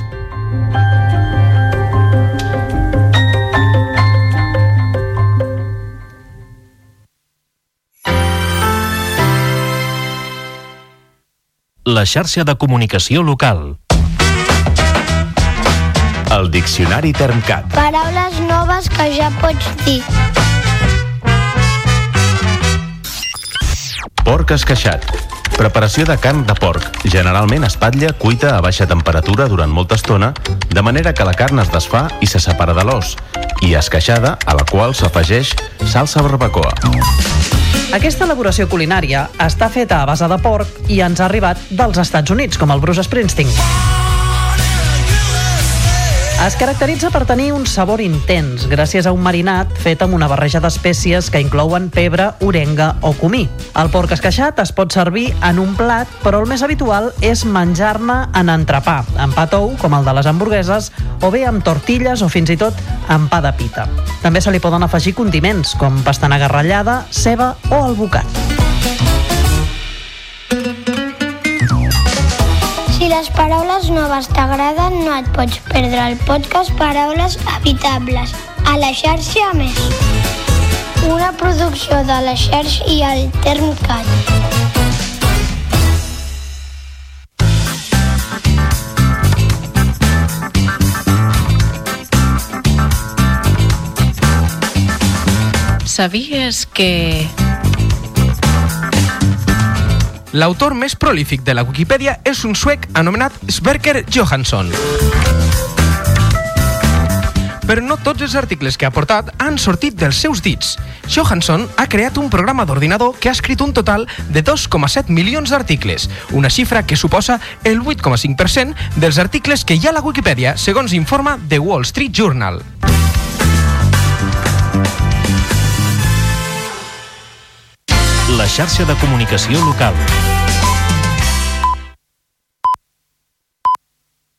la xarxa de comunicació local. El Diccionari Termcat. Paraules noves que ja pots dir. Porc esqueixat. Preparació de carn de porc, generalment espatlla cuita a baixa temperatura durant molta estona, de manera que la carn es desfà i se separa de l'os, i esqueixada, a la qual s'afegeix salsa barbacoa. Aquesta elaboració culinària està feta a base de porc i ens ha arribat dels Estats Units, com el Bruce Springsteen. Es caracteritza per tenir un sabor intens gràcies a un marinat fet amb una barreja d'espècies que inclouen pebre, orenga o comí. El porc esqueixat es pot servir en un plat, però el més habitual és menjar-ne en entrepà, en pa tou, com el de les hamburgueses, o bé amb tortilles o fins i tot amb pa de pita. També se li poden afegir condiments, com pastanaga ratllada, ceba o albocat. Les paraules noves t'agraden, no et pots perdre el podcast Paraules Habitables a la xarxa Més. Una producció de la xarxa i el Termcat. ¿Sabías que L'autor més prolífic de la Wikipedia és un suec anomenat Sverker Johansson. Però no tots els articles que ha portat han sortit dels seus dits. Johansson ha creat un programa d'ordinador que ha escrit un total de 2,7 milions d'articles, una xifra que suposa el 8,5% dels articles que hi ha a la Wikipedia, segons informa The Wall Street Journal. la xarxa de comunicació local.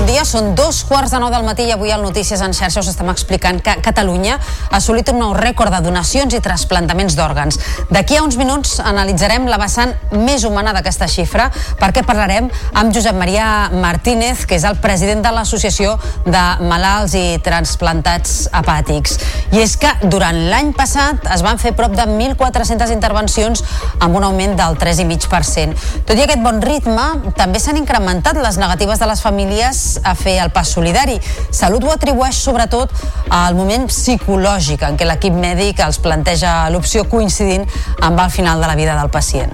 Bon dia, són dos quarts de nou del matí i avui al Notícies en xarxa us estem explicant que Catalunya ha assolit un nou rècord de donacions i trasplantaments d'òrgans. D'aquí a uns minuts analitzarem la vessant més humana d'aquesta xifra perquè parlarem amb Josep Maria Martínez, que és el president de l'Associació de Malalts i Transplantats Hepàtics. I és que durant l'any passat es van fer prop de 1.400 intervencions amb un augment del 3,5%. Tot i aquest bon ritme, també s'han incrementat les negatives de les famílies a fer el pas solidari. Salut ho atribueix sobretot al moment psicològic en què l'equip mèdic els planteja l'opció coincidint amb el final de la vida del pacient.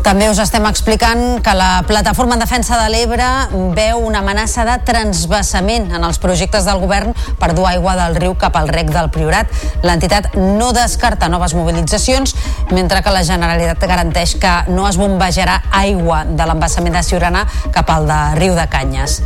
També us estem explicant que la Plataforma en Defensa de l'Ebre veu una amenaça de transbassament en els projectes del govern per dur aigua del riu cap al rec del Priorat. L'entitat no descarta noves mobilitzacions, mentre que la Generalitat garanteix que no es bombejarà aigua de l'embassament de Siurana cap al de Riu de Canyes.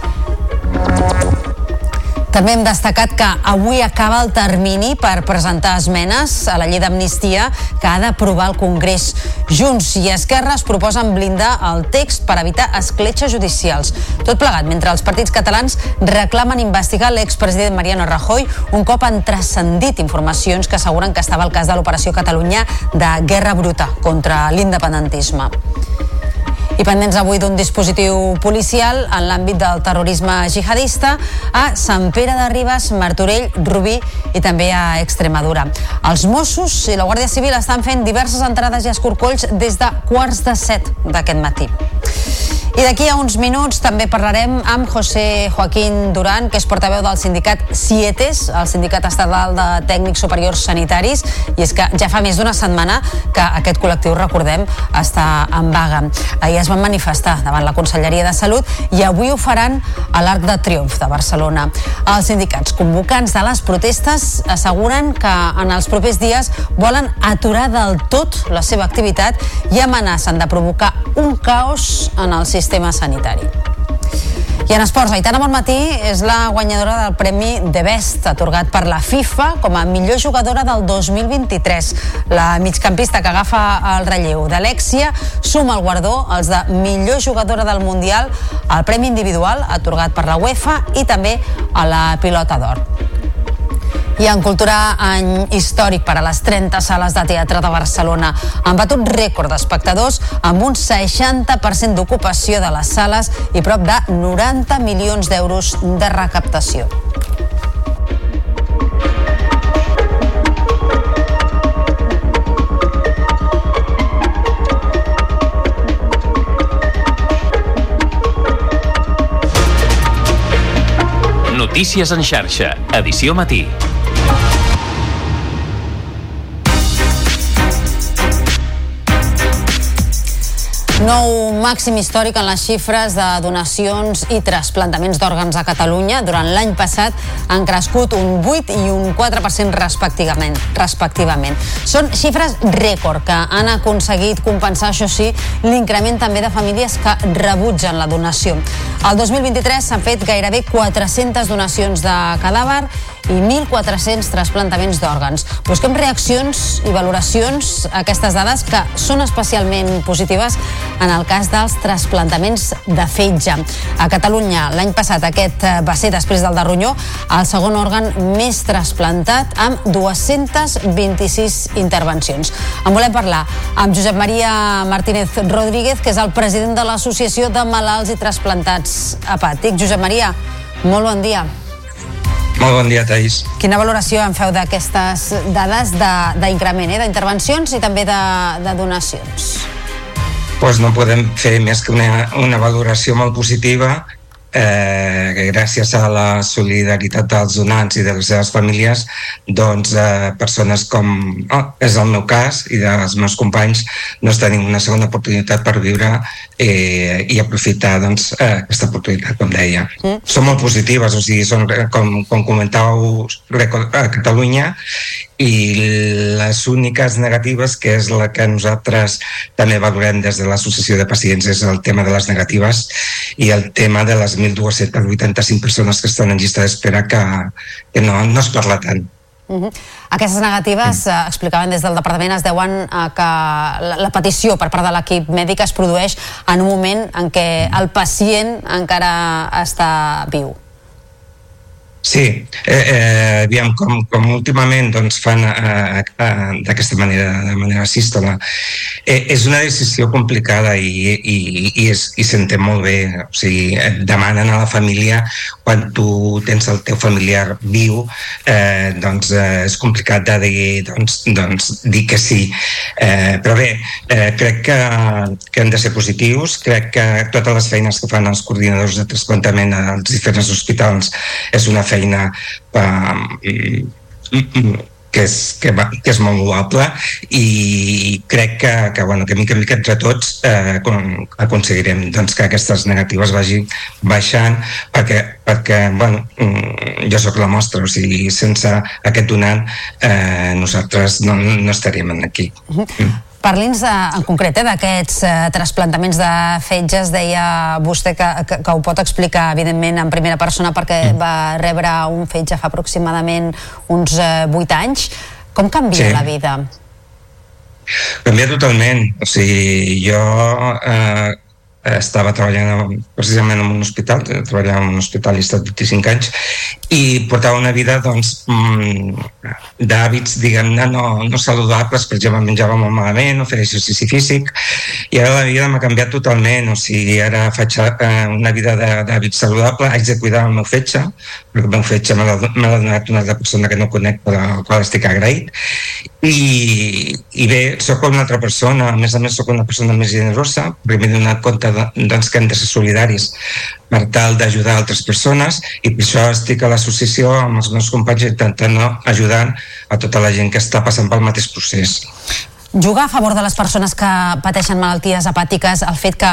També hem destacat que avui acaba el termini per presentar esmenes a la llei d'amnistia que ha d'aprovar el Congrés. Junts i Esquerra es proposen blindar el text per evitar escletxes judicials. Tot plegat mentre els partits catalans reclamen investigar l'expresident Mariano Rajoy un cop han transcendit informacions que asseguren que estava al cas de l'operació Catalunya de guerra bruta contra l'independentisme. I pendents avui d'un dispositiu policial en l'àmbit del terrorisme jihadista a Sant Pere de Ribes, Martorell, Rubí i també a Extremadura. Els Mossos i la Guàrdia Civil estan fent diverses entrades i escorcolls des de quarts de set d'aquest matí. I d'aquí a uns minuts també parlarem amb José Joaquín Duran, que és portaveu del sindicat CIETES, el Sindicat Estatal de Tècnics Superiors Sanitaris, i és que ja fa més d'una setmana que aquest col·lectiu, recordem, està en vaga. Ahir es van manifestar davant la Conselleria de Salut i avui ho faran a l'Arc de Triomf de Barcelona. Els sindicats convocants de les protestes asseguren que en els propers dies volen aturar del tot la seva activitat i amenacen de provocar un caos en el sistema sanitari. I en esports, Aitana Bonmatí és la guanyadora del Premi de Best, atorgat per la FIFA com a millor jugadora del 2023. La migcampista que agafa el relleu d'Alexia suma el guardó als de millor jugadora del Mundial al Premi Individual, atorgat per la UEFA, i també a la Pilota d'Or. I en cultura, any històric per a les 30 sales de teatre de Barcelona. Han batut rècord d'espectadors amb un 60% d'ocupació de les sales i prop de 90 milions d'euros de recaptació. Notícies en xarxa, edició matí. Nou màxim històric en les xifres de donacions i trasplantaments d'òrgans a Catalunya. Durant l'any passat han crescut un 8 i un 4% respectivament. respectivament. Són xifres rècord que han aconseguit compensar, això sí, l'increment també de famílies que rebutgen la donació. El 2023 s'han fet gairebé 400 donacions de cadàver i 1.400 trasplantaments d'òrgans. Busquem reaccions i valoracions a aquestes dades que són especialment positives en el cas dels trasplantaments de fetge. A Catalunya l'any passat aquest eh, va ser, després del de ronyó, el segon òrgan més trasplantat amb 226 intervencions. En volem parlar amb Josep Maria Martínez Rodríguez, que és el president de l'Associació de Malalts i Trasplantats Hepàtics. Josep Maria, molt bon dia. Molt bon dia, Thais. Quina valoració en feu d'aquestes dades d'increment, eh, d'intervencions i també de, de donacions? Pues no podem fer més que una, una valoració molt positiva eh, gràcies a la solidaritat dels donants i de les seves famílies doncs eh, persones com oh, és el meu cas i dels meus companys doncs tenim una segona oportunitat per viure eh, i aprofitar doncs, eh, aquesta oportunitat, com deia. Mm. Són molt positives, o sigui, són, com, com comentàveu, a Catalunya i les úniques negatives, que és la que nosaltres també valorem des de l'Associació de Pacients, és el tema de les negatives i el tema de les 1.285 persones que estan en llista d'espera que, que no, no es parla tant. Uh -huh. Aquestes negatives, eh, explicaven des del departament, es deuen a que la, la petició per part de l'equip mèdic es produeix en un moment en què el pacient encara està viu. Sí, eh, eh, aviam, com, com últimament doncs, fan eh, eh, d'aquesta manera, de manera sístola, eh, és una decisió complicada i, i, i, és, i s'entén molt bé. O sigui, et demanen a la família, quan tu tens el teu familiar viu, eh, doncs eh, és complicat de dir, doncs, doncs, dir que sí. Eh, però bé, eh, crec que, que han de ser positius, crec que totes les feines que fan els coordinadors de trasplantament als diferents hospitals és una feina eh, que és, que, va, que és molt loable i crec que, que, bueno, que mica en mica entre tots eh, aconseguirem doncs, que aquestes negatives vagin baixant perquè, perquè bueno, mm, jo sóc la mostra, o sigui, sense aquest donant eh, nosaltres no, no estaríem aquí. Uh -huh. Parli'ns en concret eh, d'aquests eh, trasplantaments de fetges. Deia vostè que, que, que ho pot explicar, evidentment, en primera persona perquè mm. va rebre un fetge fa aproximadament uns eh, 8 anys. Com canvia sí. la vida? Canvia totalment. O sigui, jo eh, estava treballant precisament en un hospital, treballava en un hospital i he estat 25 anys i portava una vida doncs mm, diguem-ne no, no saludables, per exemple menjava molt malament, no feia exercici físic i ara la vida m'ha canviat totalment o sigui, ara faig eh, una vida d'hàbits saludable, haig de cuidar el meu fetge meu fetge me l'ha donat una altra persona que no conec però al qual estic agraït i, i bé, sóc una altra persona a més a més sóc una persona més generosa perquè m'he donat compte doncs, que hem de ser solidaris per tal d'ajudar altres persones i per això estic a l'associació amb els meus companys intentant ajudar a tota la gent que està passant pel mateix procés. Jugar a favor de les persones que pateixen malalties hepàtiques, el fet que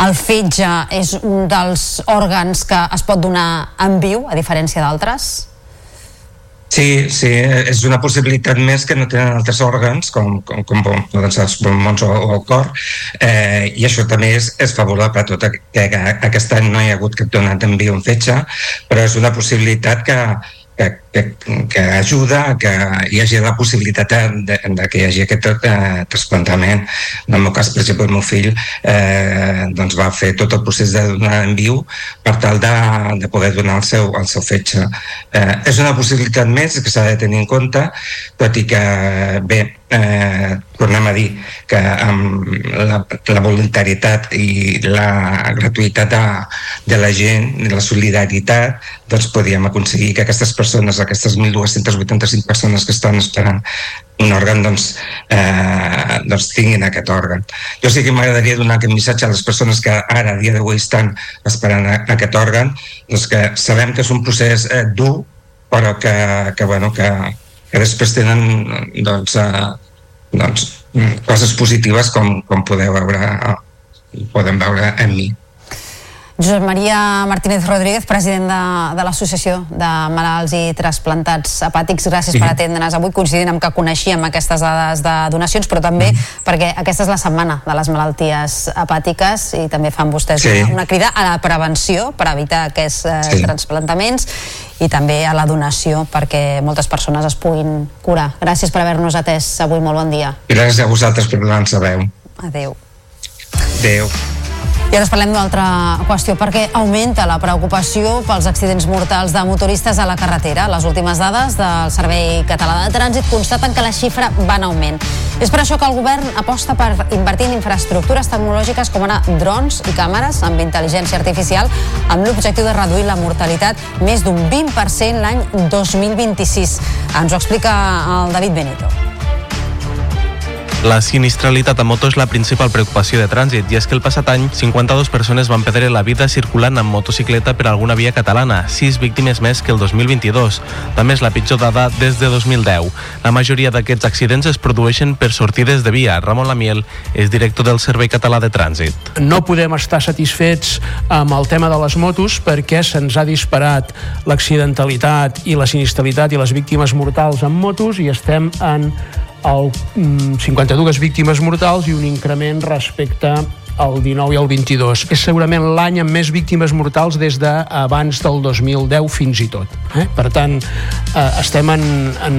el fetge és un dels òrgans que es pot donar en viu, a diferència d'altres? Sí, sí, és una possibilitat més que no tenen altres òrgans, com, com, com ser els pulmons o, o el cor, eh, i això també és, és favorable a tot que, que aquest any no hi ha hagut cap donat en viu un fetge, però és una possibilitat que, que, que, que ajuda que hi hagi la possibilitat de, de que hi hagi aquest eh, trasplantament. En el meu cas, per exemple, el meu fill eh, doncs va fer tot el procés de donar en viu per tal de, de poder donar el seu, el seu fetge. Eh, és una possibilitat més que s'ha de tenir en compte, tot i que, bé, eh, tornem a dir que amb la, la voluntarietat i la gratuïtat de, de la gent, la solidaritat, doncs podíem aconseguir que aquestes persones, aquestes 1.285 persones que estan esperant un òrgan, doncs, eh, doncs tinguin aquest òrgan. Jo sí que m'agradaria donar aquest missatge a les persones que ara, a dia d'avui, estan esperant a, a aquest òrgan, doncs que sabem que és un procés eh, dur, però que, que, bueno, que, que després tenen doncs, eh, doncs, coses positives com, com podeu veure, eh, podem veure en mi. Josep Maria Martínez Rodríguez, president de, de l'Associació de Malalts i Trasplantats Hepàtics, gràcies sí. per atendre'ns avui, coincidint amb que coneixíem aquestes dades de donacions, però també mm. perquè aquesta és la setmana de les malalties hepàtiques i també fan vostès sí. una, una crida a la prevenció per evitar aquests eh, sí. transplantaments i també a la donació perquè moltes persones es puguin curar. Gràcies per haver-nos atès avui, molt bon dia. I gràcies a vosaltres per donar-nos veu. Adéu. Adéu. I ara parlem d'una altra qüestió, perquè augmenta la preocupació pels accidents mortals de motoristes a la carretera. Les últimes dades del Servei Català de Trànsit constaten que la xifra va en augment. És per això que el govern aposta per invertir en infraestructures tecnològiques com ara drons i càmeres amb intel·ligència artificial amb l'objectiu de reduir la mortalitat més d'un 20% l'any 2026. Ens ho explica el David Benito. La sinistralitat a moto és la principal preocupació de trànsit i és que el passat any 52 persones van perdre la vida circulant amb motocicleta per alguna via catalana, 6 víctimes més que el 2022. També és la pitjor dada des de 2010. La majoria d'aquests accidents es produeixen per sortides de via. Ramon Lamiel és director del Servei Català de Trànsit. No podem estar satisfets amb el tema de les motos perquè se'ns ha disparat l'accidentalitat i la sinistralitat i les víctimes mortals amb motos i estem en el 52 víctimes mortals i un increment respecte el 19 i el 22. És segurament l'any amb més víctimes mortals des d'abans del 2010 fins i tot. Eh? Per tant, eh, estem en, en,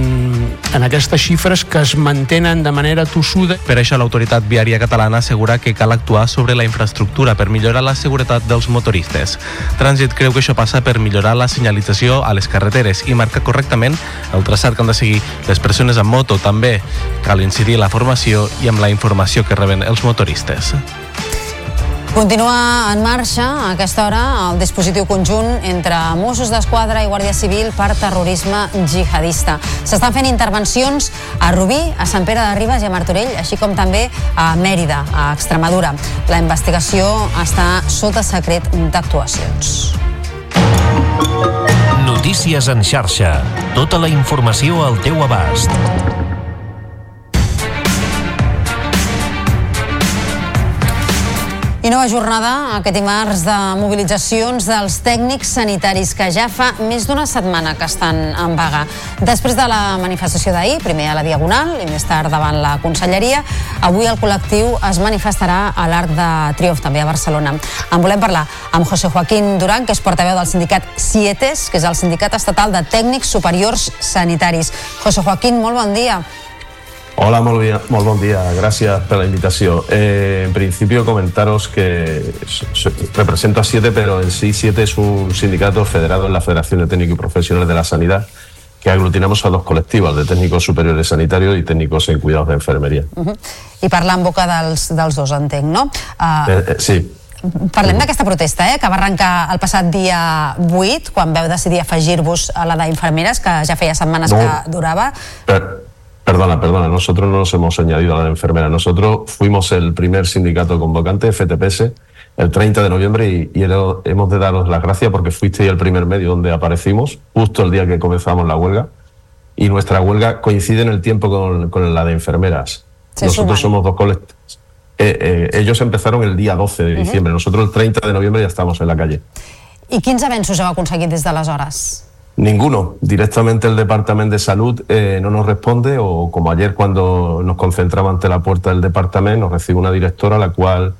en aquestes xifres que es mantenen de manera tossuda. Per això l'autoritat viària catalana assegura que cal actuar sobre la infraestructura per millorar la seguretat dels motoristes. Trànsit creu que això passa per millorar la senyalització a les carreteres i marcar correctament el traçat que han de seguir les persones amb moto. També cal incidir la formació i amb la informació que reben els motoristes. Continua en marxa a aquesta hora el dispositiu conjunt entre Mossos d'Esquadra i Guàrdia Civil per terrorisme jihadista. S'estan fent intervencions a Rubí, a Sant Pere de Ribes i a Martorell, així com també a Mèrida, a Extremadura. La investigació està sota secret d'actuacions. Notícies en xarxa. Tota la informació al teu abast. Nova jornada aquest dimarts de mobilitzacions dels tècnics sanitaris que ja fa més d'una setmana que estan en vaga. Després de la manifestació d'ahir, primer a la Diagonal i més tard davant la Conselleria, avui el col·lectiu es manifestarà a l'Arc de Triomf, també a Barcelona. En volem parlar amb José Joaquín Duran, que és portaveu del sindicat CIETES, que és el Sindicat Estatal de Tècnics Superiors Sanitaris. José Joaquín, molt bon dia. Hola, muy, bien, muy buen día. Gracias por la invitación. Eh, en principio, comentaros que represento a Siete, pero en sí Siete es un sindicato federado en la Federación de Técnicos y Profesionales de la Sanidad que aglutinamos a dos colectivos, de técnicos superiores sanitarios y técnicos en cuidados de enfermería. Uh -huh. I parlar en boca dels, dels dos, entenc, no? Uh, eh, eh, sí. Parlem d'aquesta protesta, eh, que va arrencar el passat dia 8, quan veu decidir afegir-vos a la d'infermeres, que ja feia setmanes no, que durava. Per, Perdona, perdona, nosotros no nos hemos añadido a la enfermera. Nosotros fuimos el primer sindicato convocante, FTPS, el 30 de noviembre y, y hemos de daros las gracias porque fuisteis el primer medio donde aparecimos, justo el día que comenzamos la huelga. Y nuestra huelga coincide en el tiempo con, con la de enfermeras. Se Nosotros suman. somos dos colectivos. Eh, eh, ellos empezaron el día 12 de diciembre, nosotros el 30 de noviembre ya estamos en la calle. I quins avenços heu aconseguit des d'aleshores? Ninguno. Directamente el Departamento de Salud eh, no nos responde o como ayer cuando nos concentraba ante la puerta del departamento nos recibe una directora la cual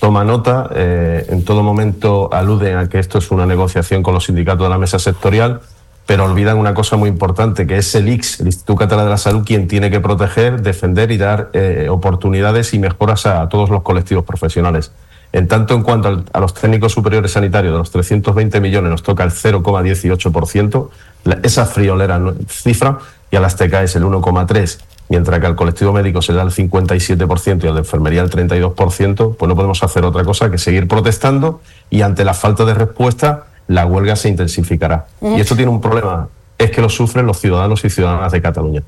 toma nota, eh, en todo momento alude a que esto es una negociación con los sindicatos de la mesa sectorial, pero olvidan una cosa muy importante, que es el IX, el Instituto Catalán de la Salud, quien tiene que proteger, defender y dar eh, oportunidades y mejoras a todos los colectivos profesionales. En tanto en cuanto al- a los técnicos superiores sanitarios, de los 320 millones nos toca el 0,18%, la- esa friolera cifra, y a las TKS el 1,3%, mientras que al colectivo médico se da el 57% y al de enfermería el 32%, pues no podemos hacer otra cosa que seguir protestando y ante la falta de respuesta la huelga se intensificará. Y esto tiene un problema, es que lo sufren los ciudadanos y ciudadanas de Cataluña.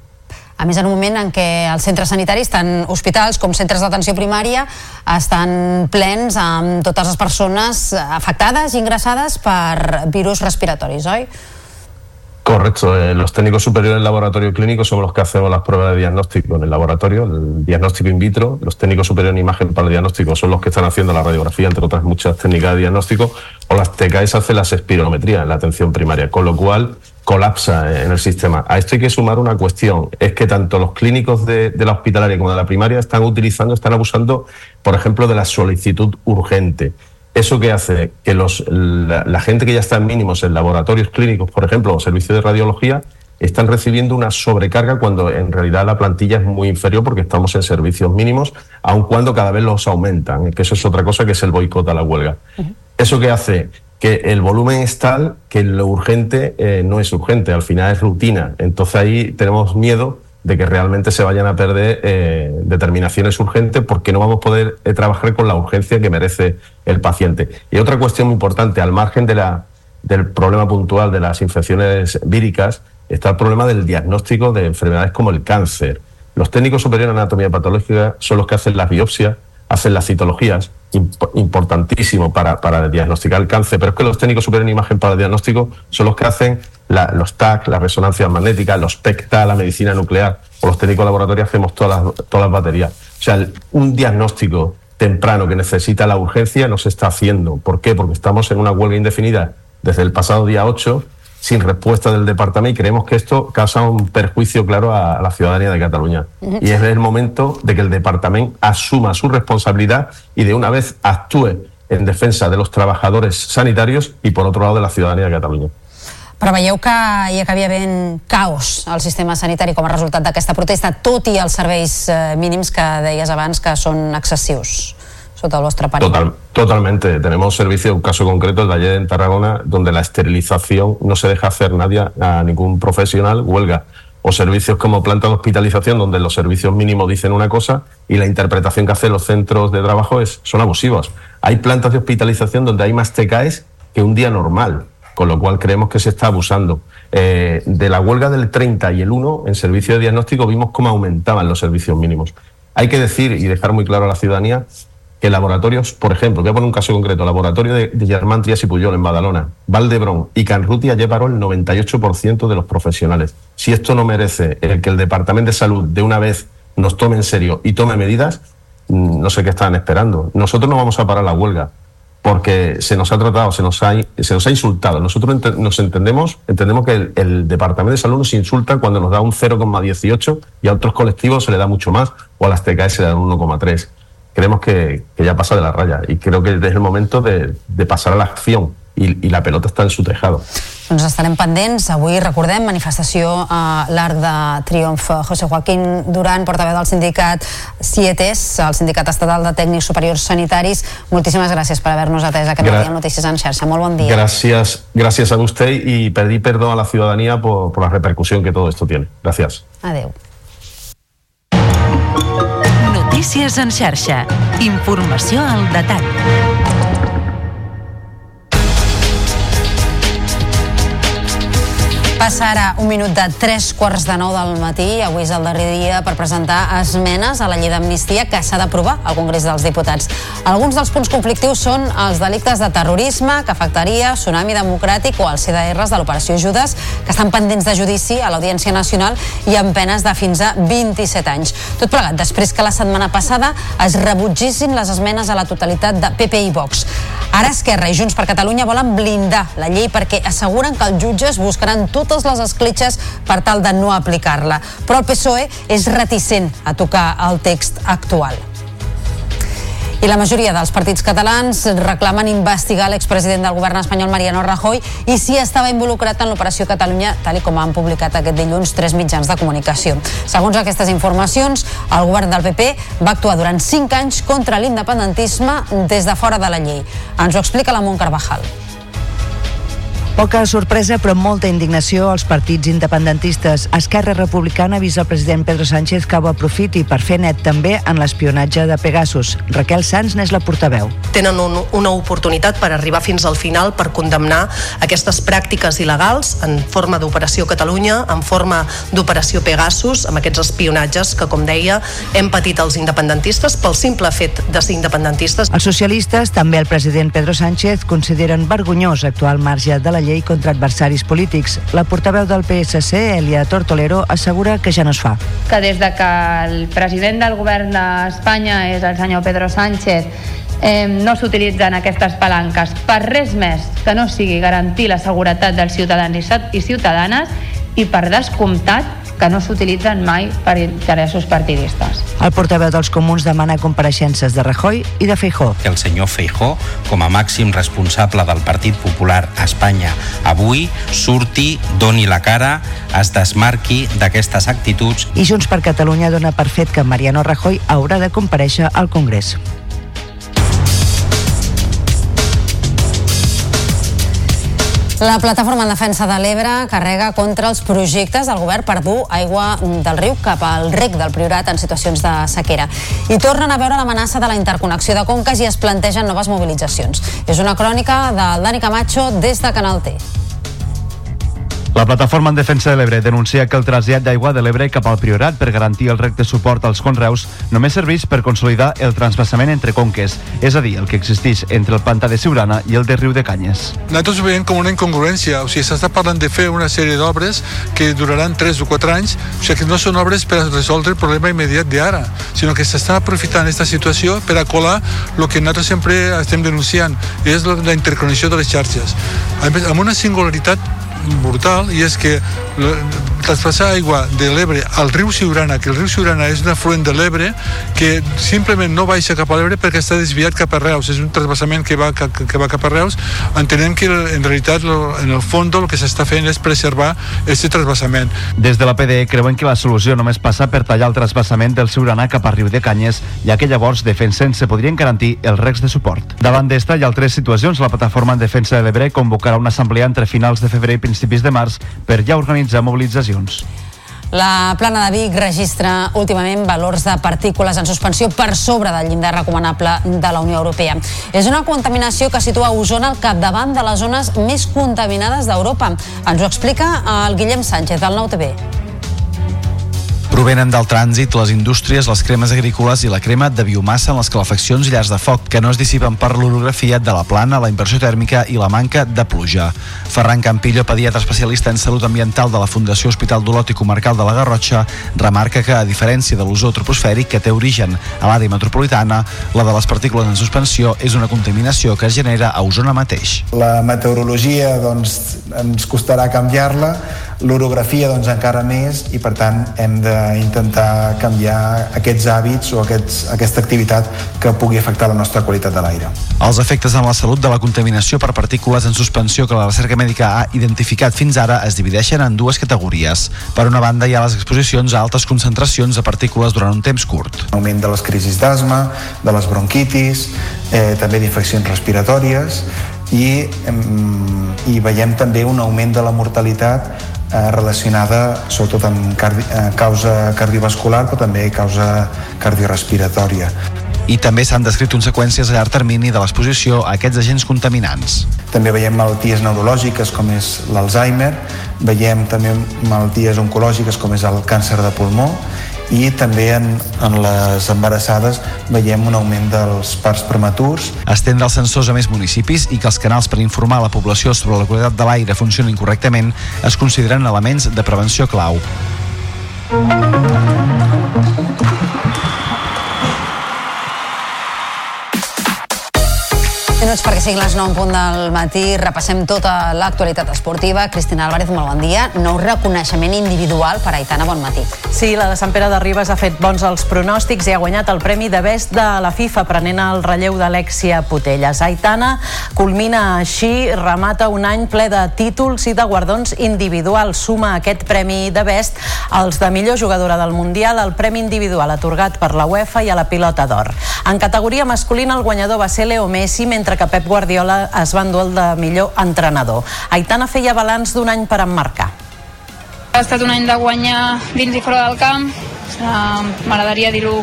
A més, en un moment en què els centres sanitaris, tant hospitals com centres d'atenció primària, estan plens amb totes les persones afectades i ingressades per virus respiratoris, oi? Correcto, eh, los técnicos superiores del laboratorio clínico somos los que hacemos las pruebas de diagnóstico en el laboratorio, el diagnóstico in vitro. Los técnicos superiores en imagen para el diagnóstico son los que están haciendo la radiografía, entre otras muchas técnicas de diagnóstico, o las TKS hacen las espirometrías en la atención primaria, con lo cual colapsa en el sistema. A esto hay que sumar una cuestión, es que tanto los clínicos de, de la hospitalaria como de la primaria están utilizando, están abusando, por ejemplo, de la solicitud urgente. ¿Eso que hace? Que los, la, la gente que ya está en mínimos en laboratorios clínicos, por ejemplo, o servicios de radiología, están recibiendo una sobrecarga cuando en realidad la plantilla es muy inferior porque estamos en servicios mínimos, aun cuando cada vez los aumentan, que eso es otra cosa que es el boicot a la huelga. ¿Eso que hace? Que el volumen es tal que lo urgente eh, no es urgente, al final es rutina. Entonces ahí tenemos miedo de que realmente se vayan a perder eh, determinaciones urgentes porque no vamos a poder eh, trabajar con la urgencia que merece el paciente. Y otra cuestión muy importante, al margen del problema puntual de las infecciones víricas, está el problema del diagnóstico de enfermedades como el cáncer. Los técnicos superiores en anatomía patológica son los que hacen las biopsias, hacen las citologías, imp- importantísimo para, para diagnosticar el cáncer, pero es que los técnicos superiores en imagen para el diagnóstico son los que hacen la- los TAC, las resonancias magnéticas, los PECTA, la medicina nuclear, o los técnicos de laboratorio hacemos todas las, todas las baterías. O sea, un diagnóstico temprano que necesita la urgencia no se está haciendo. ¿Por qué? Porque estamos en una huelga indefinida desde el pasado día 8 sin respuesta del departamento y creemos que esto causa un perjuicio claro a, la ciudadanía de Cataluña. Y es el momento de que el departamento asuma su responsabilidad y de una vez actúe en defensa de los trabajadores sanitarios y por otro lado de la ciudadanía de Cataluña. Preveieu que hi acabi havent caos al sistema sanitari com a resultat d'aquesta protesta, tot i els serveis eh, mínims que deies abans que són excessius, sota el vostre parer. Total, totalmente. Tenemos servicio, un caso concreto, el de en Tarragona, donde la esterilización no se deja hacer nadie, a ningún profesional, huelga. O servicios como planta de hospitalización, donde los servicios mínimos dicen una cosa y la interpretación que hacen los centros de trabajo es, son abusivos. Hay plantas de hospitalización donde hay más TKs que un día normal, con lo cual creemos que se está abusando. Eh, de la huelga del 30 y el 1, en servicio de diagnóstico, vimos cómo aumentaban los servicios mínimos. Hay que decir y dejar muy claro a la ciudadanía que laboratorios, por ejemplo, voy a poner un caso concreto, laboratorio de, de Germán Trias y Puyol en Badalona, Valdebrón y Canrutia llevaron el 98% de los profesionales. Si esto no merece el que el Departamento de Salud de una vez nos tome en serio y tome medidas, mm, no sé qué están esperando. Nosotros no vamos a parar la huelga porque se nos ha tratado, se nos ha, insultado. Nosotros nos entendemos, entendemos que el, el Departamento de Salud nos insulta cuando nos da un 0,18 y a otros colectivos se le da mucho más o a las TKS se le da un 1,3. Creemos que, que ya pasa de la raya y creo que es el momento de, de pasar a la acción y, y la pelota está en su tejado. Doncs estarem pendents. Avui, recordem, manifestació a l'Arc de Triomf. José Joaquín Duran, portaveu del sindicat CIETES, el Sindicat Estatal de Tècnics Superiors Sanitaris. Moltíssimes gràcies per haver-nos atès aquest Gra- matí Notícies en xarxa. Molt bon dia. Gracias, gracias a usted y pedir perdón a la ciudadanía por, por la repercusión que todo esto tiene. Gracias. Adéu. Notícies en xarxa. Informació al detall. Passa ara un minut de tres quarts de nou del matí. Avui és el darrer dia per presentar esmenes a la llei d'amnistia que s'ha d'aprovar al Congrés dels Diputats. Alguns dels punts conflictius són els delictes de terrorisme que afectaria Tsunami Democràtic o els CDRs de l'operació Judes que estan pendents de judici a l'Audiència Nacional i amb penes de fins a 27 anys. Tot plegat després que la setmana passada es rebutgissin les esmenes a la totalitat de PP i Vox. Ara Esquerra i Junts per Catalunya volen blindar la llei perquè asseguren que els jutges buscaran totes les escletxes per tal de no aplicar-la. Però el PSOE és reticent a tocar el text actual. I la majoria dels partits catalans reclamen investigar l'expresident del govern espanyol Mariano Rajoy i si estava involucrat en l'operació Catalunya, tal com han publicat aquest dilluns tres mitjans de comunicació. Segons aquestes informacions, el govern del PP va actuar durant cinc anys contra l'independentisme des de fora de la llei. Ens ho explica la Mont Carvajal. Poca sorpresa, però molta indignació als partits independentistes. Esquerra Republicana avisa el president Pedro Sánchez que ho aprofiti per fer net també en l'espionatge de Pegasus. Raquel Sanz n'és la portaveu. tenen un, una oportunitat per arribar fins al final per condemnar aquestes pràctiques il·legals en forma d'Operació Catalunya, en forma d'Operació Pegasus, amb aquests espionatges que, com deia, hem patit els independentistes pel simple fet de ser independentistes. Els socialistes, també el president Pedro Sánchez, consideren vergonyós actuar al marge de la llei contra adversaris polítics. La portaveu del PSC, Elia Tortolero, assegura que ja no es fa. que des de que el president del govern d'Espanya és el senyor Pedro Sánchez eh, no s'utilitzen aquestes palanques per res més que no sigui garantir la seguretat dels ciutadans i ciut- i ciutadanes i per descomptat que no s'utilitzen mai per interessos partidistes. El portaveu dels comuns demana compareixences de Rajoy i de Feijó. que el senyor Feijó, com a màxim responsable del Partit Popular a Espanya avui, surti, doni la cara, es desmarqui d'aquestes actituds I Junts per Catalunya dona per fet que Mariano Rajoy haurà de compareixer al Congrés. La plataforma en defensa de l'Ebre carrega contra els projectes del govern per dur aigua del riu cap al rec del Priorat en situacions de sequera. I tornen a veure l'amenaça de la interconnexió de conques i es plantegen noves mobilitzacions. És una crònica del Dani Camacho des de Canal T. La plataforma en defensa de l'Ebre denuncia que el trasllat d'aigua de l'Ebre cap al Priorat per garantir el rec de suport als conreus només serveix per consolidar el transbassament entre conques, és a dir, el que existeix entre el pantà de Siurana i el de Riu de Canyes. Nosaltres ho veiem com una incongruència, o sigui, s'està parlant de fer una sèrie d'obres que duraran 3 o 4 anys, o sigui, que no són obres per resoldre el problema immediat d'ara, sinó que s'està aprofitant aquesta situació per a colar el que nosaltres sempre estem denunciant, és la interconnexió de les xarxes. Amb una singularitat brutal i és que traspassar aigua de l'Ebre al riu Siurana, que el riu Siurana és un afluent de l'Ebre que simplement no baixa cap a l'Ebre perquè està desviat cap a Reus, és un trasbassament que va, que, que va cap a Reus, entenem que en realitat en el fons el que s'està fent és preservar aquest trasbassament. Des de la PDE creuen que la solució només passa per tallar el trasbassament del Siurana cap a Riu de Canyes, ja que llavors defensen se podrien garantir els recs de suport. Davant d'esta i altres situacions, la plataforma en defensa de l'Ebre convocarà una assemblea entre finals de febrer i principis de març per ja organitzar mobilitzacions. La plana de Vic registra últimament valors de partícules en suspensió per sobre del llindar recomanable de la Unió Europea. És una contaminació que situa Osona al capdavant de les zones més contaminades d'Europa. Ens ho explica el Guillem Sánchez, del Nou TV. Provenen del trànsit, les indústries, les cremes agrícoles i la crema de biomassa en les calefaccions i llars de foc, que no es dissipen per l'orografia de la plana, la inversió tèrmica i la manca de pluja. Ferran Campillo, pediatre especialista en salut ambiental de la Fundació Hospital d'Olot i Comarcal de la Garrotxa, remarca que, a diferència de l'ozó troposfèric que té origen a l'àrea metropolitana, la de les partícules en suspensió és una contaminació que es genera a Osona mateix. La meteorologia doncs, ens costarà canviar-la, l'orografia doncs, encara més i per tant hem d'intentar canviar aquests hàbits o aquests, aquesta activitat que pugui afectar la nostra qualitat de l'aire. Els efectes en la salut de la contaminació per partícules en suspensió que la recerca mèdica ha identificat fins ara es divideixen en dues categories. Per una banda hi ha les exposicions a altes concentracions de partícules durant un temps curt. Augment de les crisis d'asma, de les bronquitis, eh, també d'infeccions respiratòries i, i veiem també un augment de la mortalitat eh, relacionada sobretot amb cardi eh, causa cardiovascular però també causa cardiorespiratòria i també s'han descrit conseqüències a llarg termini de l'exposició a aquests agents contaminants. També veiem malalties neurològiques com és l'Alzheimer, veiem també malalties oncològiques com és el càncer de pulmó i també en, en les embarassades veiem un augment dels parts prematurs. Estendre els sensors a més municipis i que els canals per informar la població sobre la qualitat de l'aire funcionin correctament es consideren elements de prevenció clau. Minuts perquè siguin les 9 en punt del matí. Repassem tota l'actualitat esportiva. Cristina Álvarez, molt bon dia. Nou reconeixement individual per Aitana, bon matí. Sí, la de Sant Pere de Ribes ha fet bons els pronòstics i ha guanyat el Premi de Best de la FIFA, prenent el relleu d'Alexia Putelles. Aitana culmina així, remata un any ple de títols i de guardons individuals. Suma aquest Premi de Best als de millor jugadora del Mundial, el Premi individual atorgat per la UEFA i a la pilota d'or. En categoria masculina, el guanyador va ser Leo Messi, mentre que Pep Guardiola es va endur el de millor entrenador. Aitana feia balanç d'un any per emmarcar. Ha estat un any de guanyar dins i fora del camp. Uh, M'agradaria dir-ho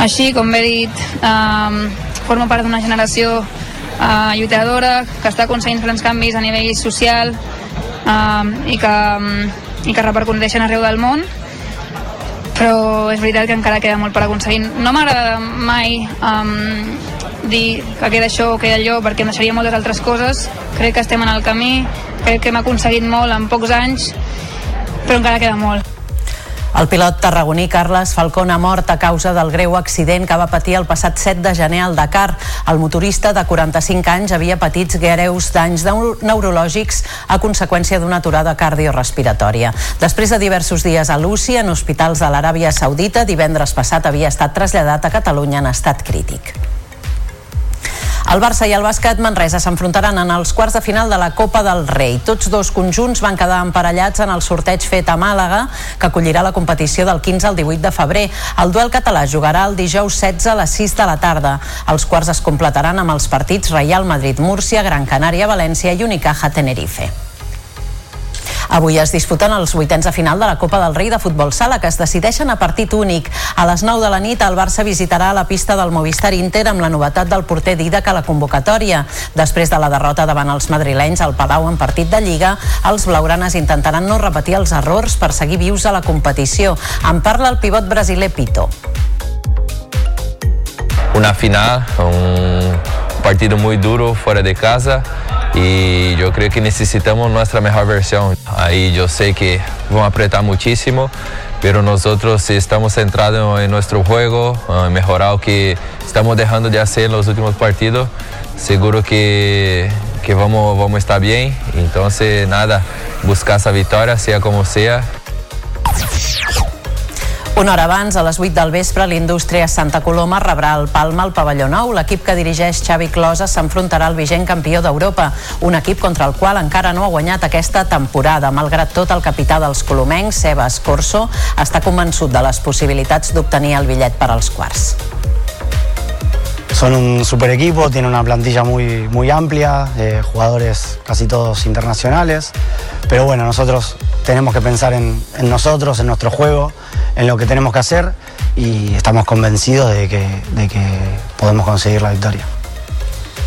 així, com he dit, uh, forma part d'una generació uh, lluitadora que està aconseguint grans canvis a nivell social uh, i, que, um, i que repercuteixen arreu del món però és veritat que encara queda molt per aconseguir. No m'agrada mai um, dir que queda això o queda allò perquè em deixaria moltes altres coses crec que estem en el camí crec que hem aconseguit molt en pocs anys però encara queda molt el pilot tarragoní Carles Falcón ha mort a causa del greu accident que va patir el passat 7 de gener al Dakar. El motorista de 45 anys havia patit greus danys neurològics a conseqüència d'una aturada cardiorrespiratòria. Després de diversos dies a l'UCI, en hospitals de l'Aràbia Saudita, divendres passat havia estat traslladat a Catalunya en estat crític. El Barça i el bàsquet Manresa s'enfrontaran en els quarts de final de la Copa del Rei. Tots dos conjunts van quedar emparellats en el sorteig fet a Màlaga, que acollirà la competició del 15 al 18 de febrer. El duel català jugarà el dijous 16 a les 6 de la tarda. Els quarts es completaran amb els partits Real Madrid-Múrcia, Gran Canària-València i Unicaja-Tenerife. Avui es disputen els vuitens de final de la Copa del Rei de Futbol Sala, que es decideixen a partit únic. A les 9 de la nit, el Barça visitarà la pista del Movistar Inter amb la novetat del porter Didac a la convocatòria. Després de la derrota davant els madrilenys al Palau en partit de Lliga, els blaugranes intentaran no repetir els errors per seguir vius a la competició. En parla el pivot brasiler Pito. Una final, un partido muy duro fuera de casa y yo creo que necesitamos nuestra mejor versión. Ahí yo sé que vamos a apretar muchísimo, pero nosotros si estamos centrados en nuestro juego, en mejorar lo que estamos dejando de hacer en los últimos partidos, seguro que, que vamos, vamos a estar bien. Entonces, nada, buscar esa victoria, sea como sea. Una hora abans, a les 8 del vespre, l'Indústria Santa Coloma rebrà el Palma al pavelló nou. L'equip que dirigeix Xavi Closa s'enfrontarà al vigent campió d'Europa, un equip contra el qual encara no ha guanyat aquesta temporada. Malgrat tot, el capità dels colomencs, Seba Escorso, està convençut de les possibilitats d'obtenir el bitllet per als quarts. Son un super equipo, tiene una plantilla muy, muy amplia, eh, jugadores casi todos internacionales, pero bueno, nosotros tenemos que pensar en, en nosotros, en nuestro juego, en lo que tenemos que hacer y estamos convencidos de que, de que podemos conseguir la victoria.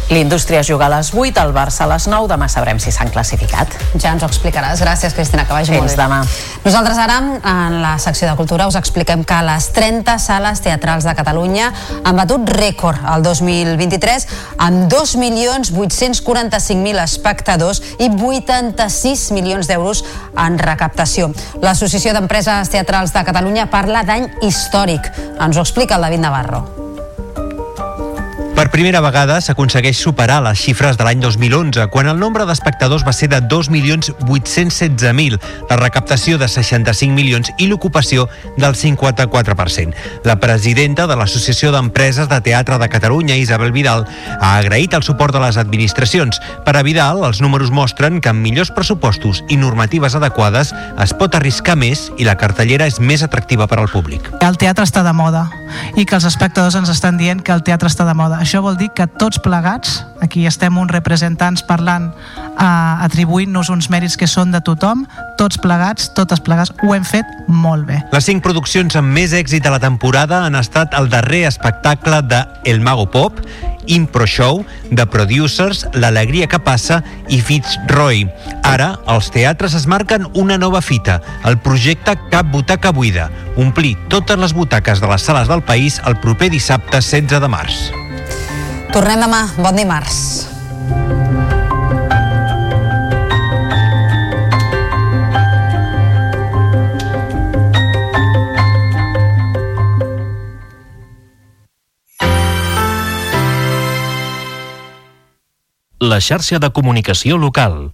L'Indústria juga a les 8, el Barça a les 9. Demà sabrem si s'han classificat. Ja ens ho explicaràs. Gràcies, Cristina, que vagi Fins molt bé. demà. Nosaltres ara, en la secció de Cultura, us expliquem que les 30 sales teatrals de Catalunya han batut rècord el 2023 amb 2.845.000 espectadors i 86 milions d'euros en recaptació. L'Associació d'Empreses Teatrals de Catalunya parla d'any històric. Ens ho explica el David Navarro. Per primera vegada s'aconsegueix superar les xifres de l'any 2011, quan el nombre d'espectadors va ser de 2.816.000, la recaptació de 65 milions i l'ocupació del 54%. La presidenta de l'Associació d'Empreses de Teatre de Catalunya, Isabel Vidal, ha agraït el suport de les administracions. Per a Vidal, els números mostren que amb millors pressupostos i normatives adequades es pot arriscar més i la cartellera és més atractiva per al públic. El teatre està de moda i que els espectadors ens estan dient que el teatre està de moda. Això vol dir que tots plegats, aquí estem uns representants parlant, eh, atribuint-nos uns mèrits que són de tothom, tots plegats, totes plegats, ho hem fet molt bé. Les cinc produccions amb més èxit de la temporada han estat el darrer espectacle de El Mago Pop, Impro Show, The Producers, L'Alegria que passa i Fitzroy. Ara, els teatres es marquen una nova fita, el projecte Cap Butaca Buida, omplir totes les butaques de les sales del país el proper dissabte 16 de març. Tornem demà. Bon dimarts. La xarxa de comunicació local.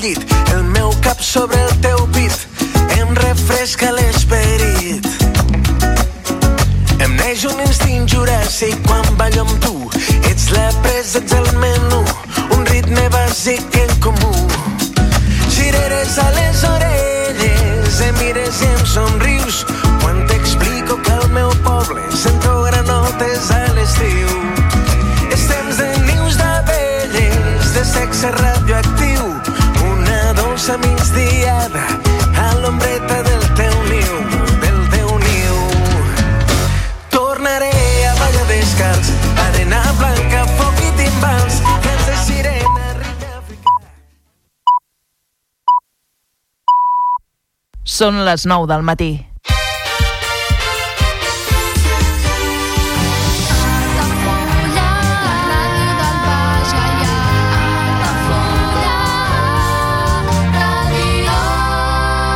Llit, el meu cap sobre el teu pit, em refresca l'esperit. Em neix un instint juràssic quan ballo amb tu, ets la presa, ets el menú, un ritme bàsic en comú. Cireres a les orelles, em mires i em somrius, quan t'explico que al meu poble sento granotes a l'estiu. És temps de nius d'abelles, de sexe radioactiu, una dolça migdiada a l'ombreta del teu niu, del teu niu. Tornaré a ballar descalç, arena blanca, foc i timbals, cants de sirena, Són les 9 del matí.